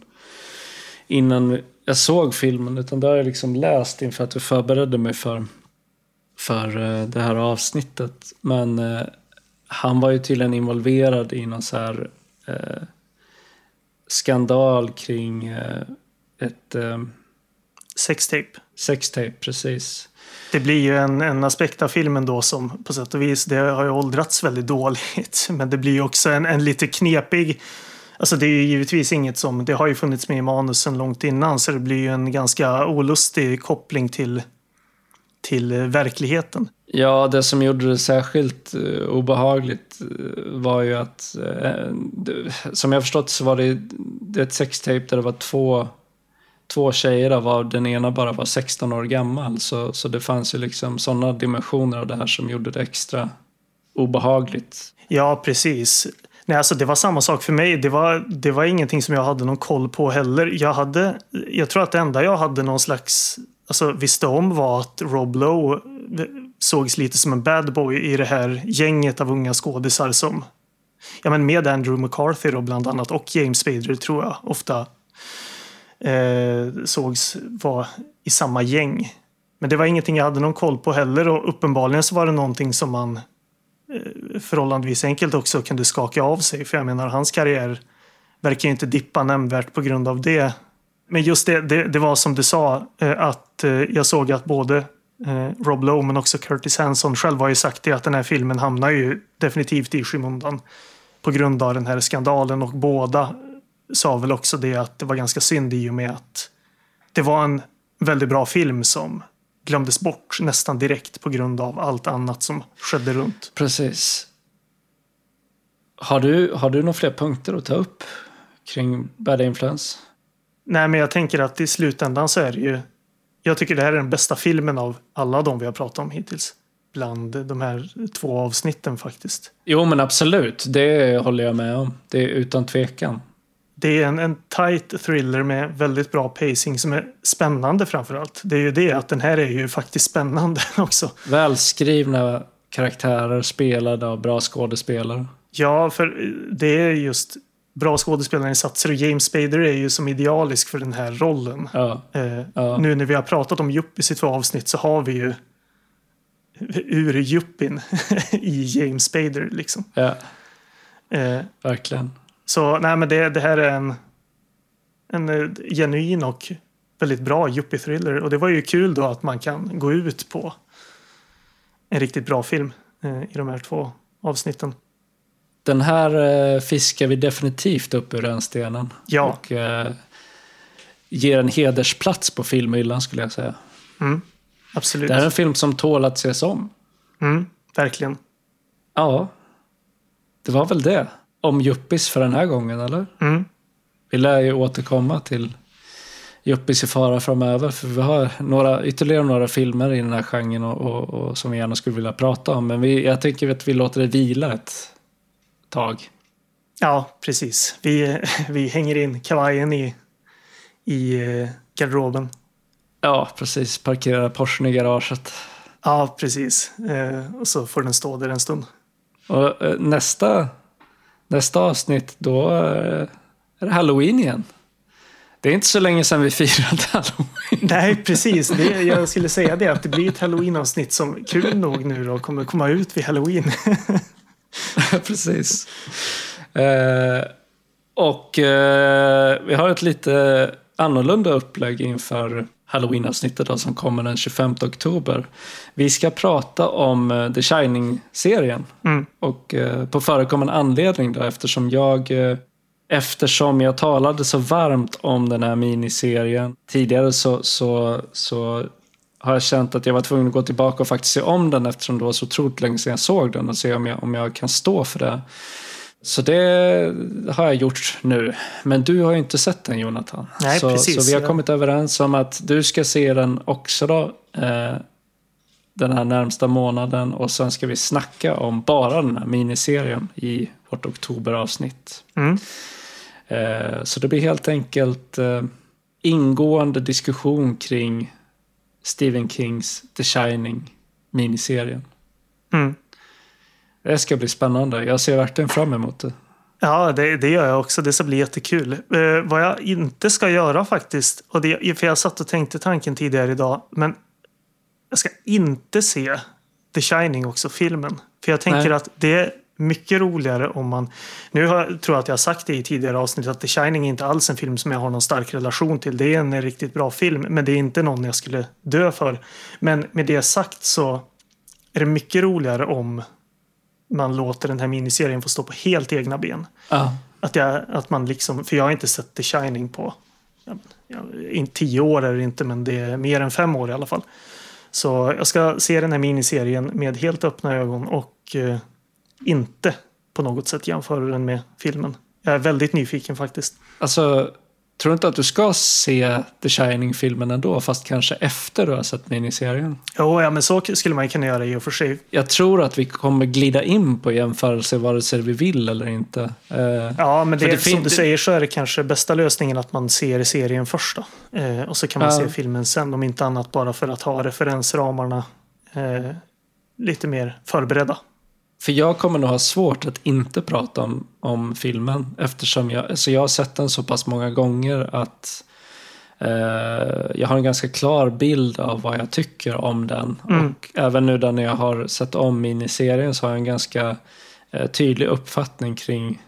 innan jag såg filmen. Utan det har jag liksom läst inför att jag förberedde mig för, för eh, det här avsnittet. Men eh, han var ju tydligen involverad i någon så här eh, skandal kring eh, ett eh, Sextape. sextape, precis. Det blir ju en, en aspekt av filmen då som på sätt och vis, det har ju åldrats väldigt dåligt. Men det blir ju också en, en lite knepig, alltså det är ju givetvis inget som, det har ju funnits med i manusen långt innan så det blir ju en ganska olustig koppling till, till eh, verkligheten. Ja, det som gjorde det särskilt eh, obehagligt eh, var ju att, det- som jag förstått så var det, det ett sextape där det var två, två tjejer av var den ena bara var 16 år gammal. Så, så det fanns ju liksom sådana dimensioner av det här som gjorde det extra obehagligt. Ja, precis. Nej, alltså det var samma sak för mig. Det var, det var ingenting som jag hade någon koll på heller. Jag, hade, jag tror att det enda jag hade någon slags, alltså visste om var att Rob Lowe eh, sågs lite som en bad boy i det här gänget av unga skådisar som, ja men med Andrew McCarthy då bland annat och James Spader tror jag ofta eh, sågs vara i samma gäng. Men det var ingenting jag hade någon koll på heller och uppenbarligen så var det någonting som man förhållandevis enkelt också kunde skaka av sig. För jag menar, hans karriär verkar ju inte dippa nämnvärt på grund av det. Men just det, det, det var som du sa, eh, att eh, jag såg att både eh, Rob Lowe men också Curtis Hanson själv har ju sagt det att den här filmen hamnar ju definitivt i skymundan på grund av den här skandalen och båda sa väl också det att det var ganska synd i och med att det var en väldigt bra film som glömdes bort nästan direkt på grund av allt annat som skedde runt. Precis. Har du, har du några fler punkter att ta upp kring Bad Influence? Nej, men jag tänker att i slutändan så är det ju... Jag tycker det här är den bästa filmen av alla de vi har pratat om hittills. Bland de här två avsnitten faktiskt. Jo, men absolut. Det håller jag med om. Det är utan tvekan. Det är en, en tight thriller med väldigt bra pacing som är spännande framför allt. Det är ju det att den här är ju faktiskt spännande också. Välskrivna karaktärer spelade av bra skådespelare. Ja, för det är just bra skådespelarinsatser och James Spader är ju som idealisk för den här rollen. Ja. Eh, Ja. Nu när vi har pratat om Yuppies i två avsnitt så har vi ju ur Yuppin i James Spader liksom. Ja, Eh, verkligen. Så nej, men det, det här är en, en eh, genuin och väldigt bra yuppie-thriller. Och det var ju kul då att man kan gå ut på en riktigt bra film eh, i de här två avsnitten. Den här eh, fiskar vi definitivt upp ur rännstenen. Ja. Och eh, ger en hedersplats på filmhyllan skulle jag säga. Mm, absolut. Det här är en film som tål att ses om. Mm, verkligen. Ja, det var väl det. Om Juppis för den här gången, eller? Mm. Vi lär ju återkomma till Juppis i fara framöver. För vi har några, ytterligare några filmer i den här genren och, och, och som vi gärna skulle vilja prata om. Men vi, jag tycker att vi låter det vila ett tag. Ja, precis. Vi, vi hänger in kavajen i, i eh, garderoben. Ja, precis. Parkera Porschen i garaget. Ja, precis. Eh, och så får den stå där en stund. Och eh, nästa, nästa avsnitt, då eh, är det Halloween igen. Det är inte så länge sedan vi firade Halloween. Nej, precis. Det, jag skulle säga det, att det blir ett halloween-avsnitt som kul nog nu då kommer komma ut vid halloween. Precis. Eh, och eh, vi har ett lite annorlunda upplägg inför Halloween-avsnittet då, som kommer den 25 oktober. Vi ska prata om eh, The Shining-serien. Mm. Och eh, på förekommande anledning då eftersom jag eh, Eftersom jag talade så varmt om den här miniserien tidigare så, så, så har jag känt att jag var tvungen att gå tillbaka och faktiskt se om den eftersom det var så otroligt länge sedan jag såg den och se om jag, om jag kan stå för det. Så det har jag gjort nu. Men du har ju inte sett den Jonathan. Nej, så, precis. så vi har Ja. kommit överens om att du ska se den också då. Eh, den här närmsta månaden och sen ska vi snacka om bara den här miniserien i vårt oktoberavsnitt. Mm. Eh, så det blir helt enkelt eh, ingående diskussion kring Stephen Kings The Shining miniserien. Mm. Det ska bli spännande. Jag ser verkligen fram emot det. Ja, det, det gör jag också. Det ska bli jättekul. Eh, vad jag inte ska göra faktiskt, och det, för jag satt och tänkte tanken tidigare idag, men jag ska inte se The Shining också, filmen. För jag tänker Nej. att det är mycket roligare om man... Nu har, tror jag att jag har sagt det i tidigare avsnitt att The Shining är inte alls en film som jag har någon stark relation till. Det är en riktigt bra film, men det är inte någon jag skulle dö för. Men med det sagt så är det mycket roligare om man låter den här miniserien få stå på helt egna ben. Ja. Att, jag, att man liksom, för jag har inte sett The Shining på ja, tio år är det inte, men det är mer än fem år i alla fall. Så jag ska se den här miniserien med helt öppna ögon och eh, inte på något sätt jämföra den med filmen. Jag är väldigt nyfiken faktiskt. Alltså, Tror du inte att du ska se The Shining-filmen ändå, fast kanske efter du har sett miniserien? Jo, ja, men så skulle man kunna göra i och för sig. Jag tror att vi kommer glida in på jämförelser vare sig vi vill eller inte. Eh, Ja, men det, det som du säger så är det kanske bästa lösningen att man ser serien först då. Eh, och så kan man Ja. se filmen sen, om inte annat bara för att ha referensramarna eh, lite mer förberedda. För jag kommer nog ha svårt att inte prata om, om filmen eftersom jag, alltså jag har sett den så pass många gånger att eh, jag har en ganska klar bild av vad jag tycker om den. Mm. Och även nu när jag har sett om miniserien så har jag en ganska eh, tydlig uppfattning kring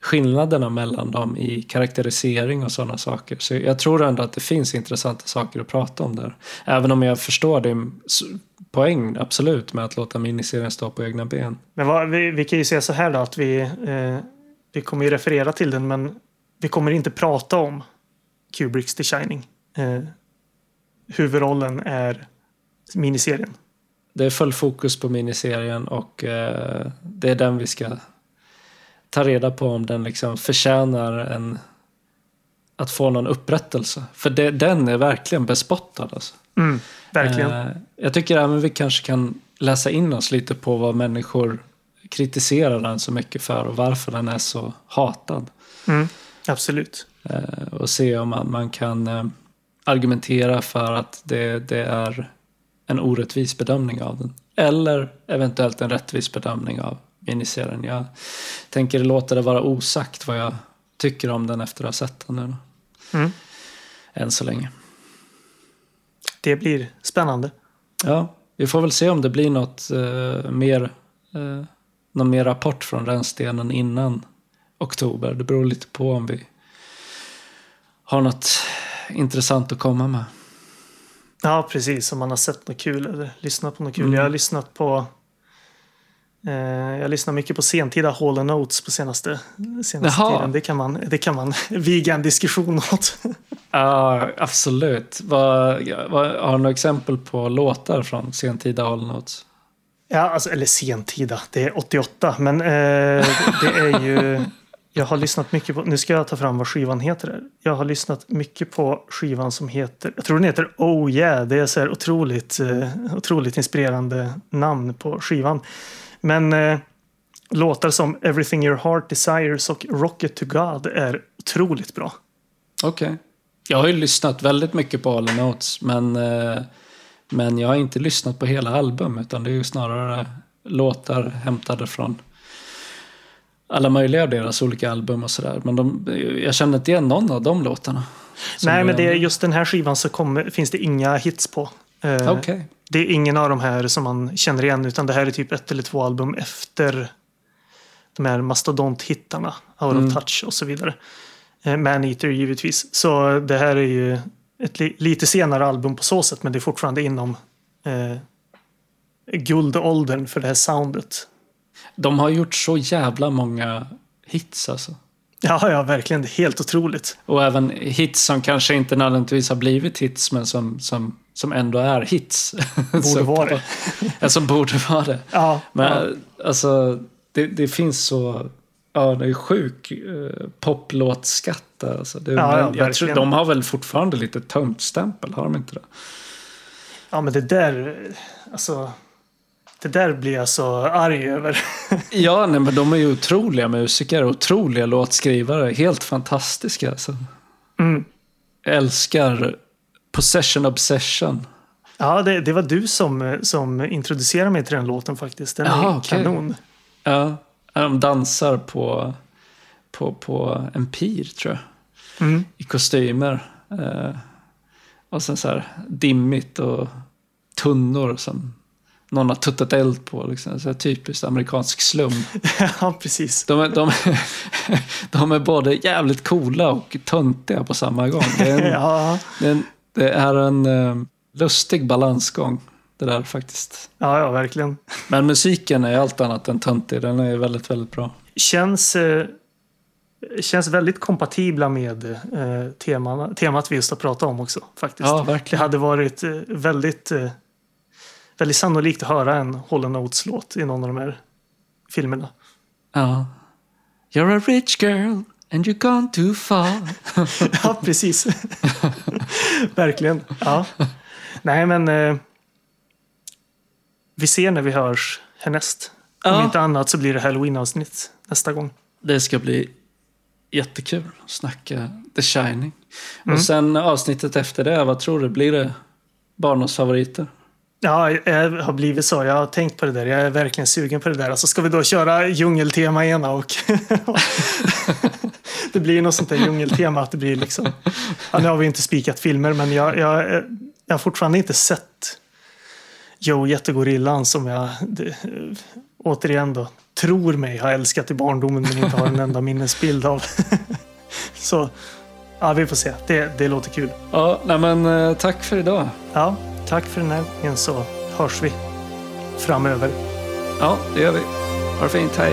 skillnaderna mellan dem i karaktärisering och sådana saker. Så jag tror ändå att det finns intressanta saker att prata om där. Även om jag förstår din poäng absolut med att låta miniserien stå på egna ben. Men vad, vi, vi kan ju säga så här då att vi, eh, vi kommer ju referera till den men vi kommer inte prata om Kubricks The Shining. Eh, huvudrollen är miniserien. Det är full fokus på miniserien och eh, det är den vi ska ta reda på om den liksom förtjänar en, att få någon upprättelse. För det, den är verkligen bespottad. Alltså. Mm, verkligen. Eh, jag tycker även vi kanske kan läsa in oss lite på vad människor kritiserar den så mycket för och varför den är så hatad. Mm, absolut. Eh, och se om man, man kan eh, argumentera för att det, det är en orättvis bedömning av den. Eller eventuellt en rättvis bedömning av miniserien. Jag tänker låta det vara osagt vad jag tycker om den efter att ha sett den nu. Mm. Än så länge. Det blir spännande. Ja, vi får väl se om det blir något eh, mer, eh, någon mer rapport från rännstenen innan oktober. Det beror lite på om vi har något intressant att komma med. Ja, precis. Om man har sett något kul eller lyssnat på något kul. Mm. Jag har lyssnat på jag lyssnar mycket på sentida Hall Notes på senaste, senaste Jaha. tiden. Det kan man, det kan man viga en diskussion åt. Ja, absolut. Vad, vad, har du några exempel på låtar från sentida All Notes? Ja, alltså, eller sentida. Det är 88. Men eh, det är ju... Jag har lyssnat mycket på... Nu ska jag ta fram vad skivan heter. Här. Jag har lyssnat mycket på skivan som heter... Jag tror den heter Oh Yeah. Det är så här otroligt, eh, otroligt inspirerande namn på skivan. Men eh, låtar som Everything Your Heart Desires och Rocket to God är otroligt bra. Okej. Jag har ju lyssnat väldigt mycket på All Notes, men, eh, men jag har inte lyssnat på hela album, utan det är ju snarare låtar hämtade från alla möjliga av deras olika album och sådär. Men de, jag kände inte igen någon av de låtarna. Nej, men det är just den här skivan så kommer, finns det inga hits på. Eh, Okej. Det är ingen av de här som man känner igen utan det här är typ ett eller två album efter de här mastodont-hittarna. Out Mm. of touch och så vidare. Eh, Man-Eater givetvis. Så det här är ju ett li lite senare album på så sätt men det är fortfarande inom eh, guldåldern för det här soundet. De har gjort så jävla många hits alltså. Ja, ja, verkligen. Helt otroligt. Och även hits som kanske inte nödvändigtvis har blivit hits, men som, som, som ändå är hits. Borde vara det. Ja, som borde vara det. Ja, Men alltså, det, det finns så... Ja, det är sjuk eh, poplåtskatt där. Alltså. Det, Ja, ja, jag tror, de har väl fortfarande lite töntstämpel, har de inte det? ja, men det där... Alltså, det där blir jag så arg över. Ja, nej, men de är ju otroliga musiker, otroliga låtskrivare. Helt fantastiska. Alltså. Mm. Jag älskar Possession Obsession. Ja, det, det var du som, som introducerade mig till den låten faktiskt. Den är Jaha, okej. kanon. Ja, de dansar på, på, på en pir, tror jag. Mm. i kostymer. Eh, och sen så här dimmigt och tunnor som någon har tuttat eld på. Liksom. Så här typiskt amerikansk slum. ja, precis. De är, de, de är både jävligt coola och töntiga på samma gång. Det är en, Ja, det är en, det är en eh, lustig balansgång. Det där faktiskt. ja, ja, verkligen. Men musiken är allt annat än töntig. Den är väldigt, väldigt bra. Känns, eh, känns väldigt kompatibla med eh, teman, temat vi just har pratat om också. faktiskt. Ja, Det verkligen. hade varit eh, väldigt, eh, väldigt sannolikt att höra en Hall Notes-låt i någon av de här filmerna. Ja. You're a rich girl And you're gone too far. Ja, precis. Verkligen. Ja. Nej, men eh, vi ser när vi hörs härnäst. Om Ja. inte annat så blir det halloween-avsnitt nästa gång. Det ska bli jättekul att snacka The Shining. Mm. Och sen avsnittet efter det, vad tror du? Blir det barnens favoriter? Ja, det har blivit så. Jag har tänkt på det där. Jag är verkligen sugen på det där. Alltså ska vi då köra djungeltema ena och det blir något sånt där djungeltema att det blir liksom. Ja, nu har vi inte spikat filmer, men jag, jag, jag har fortfarande inte sett Joe Jättegorillan som jag det, återigen då tror mig ha älskat i barndomen men inte har en enda minnesbild av. Så ja, vi får se. Det, det låter kul. Ja, nej men eh, tack för idag. Ja, tack för den här gången så hörs vi framöver. Ja, det gör vi. Ha det fint, hej.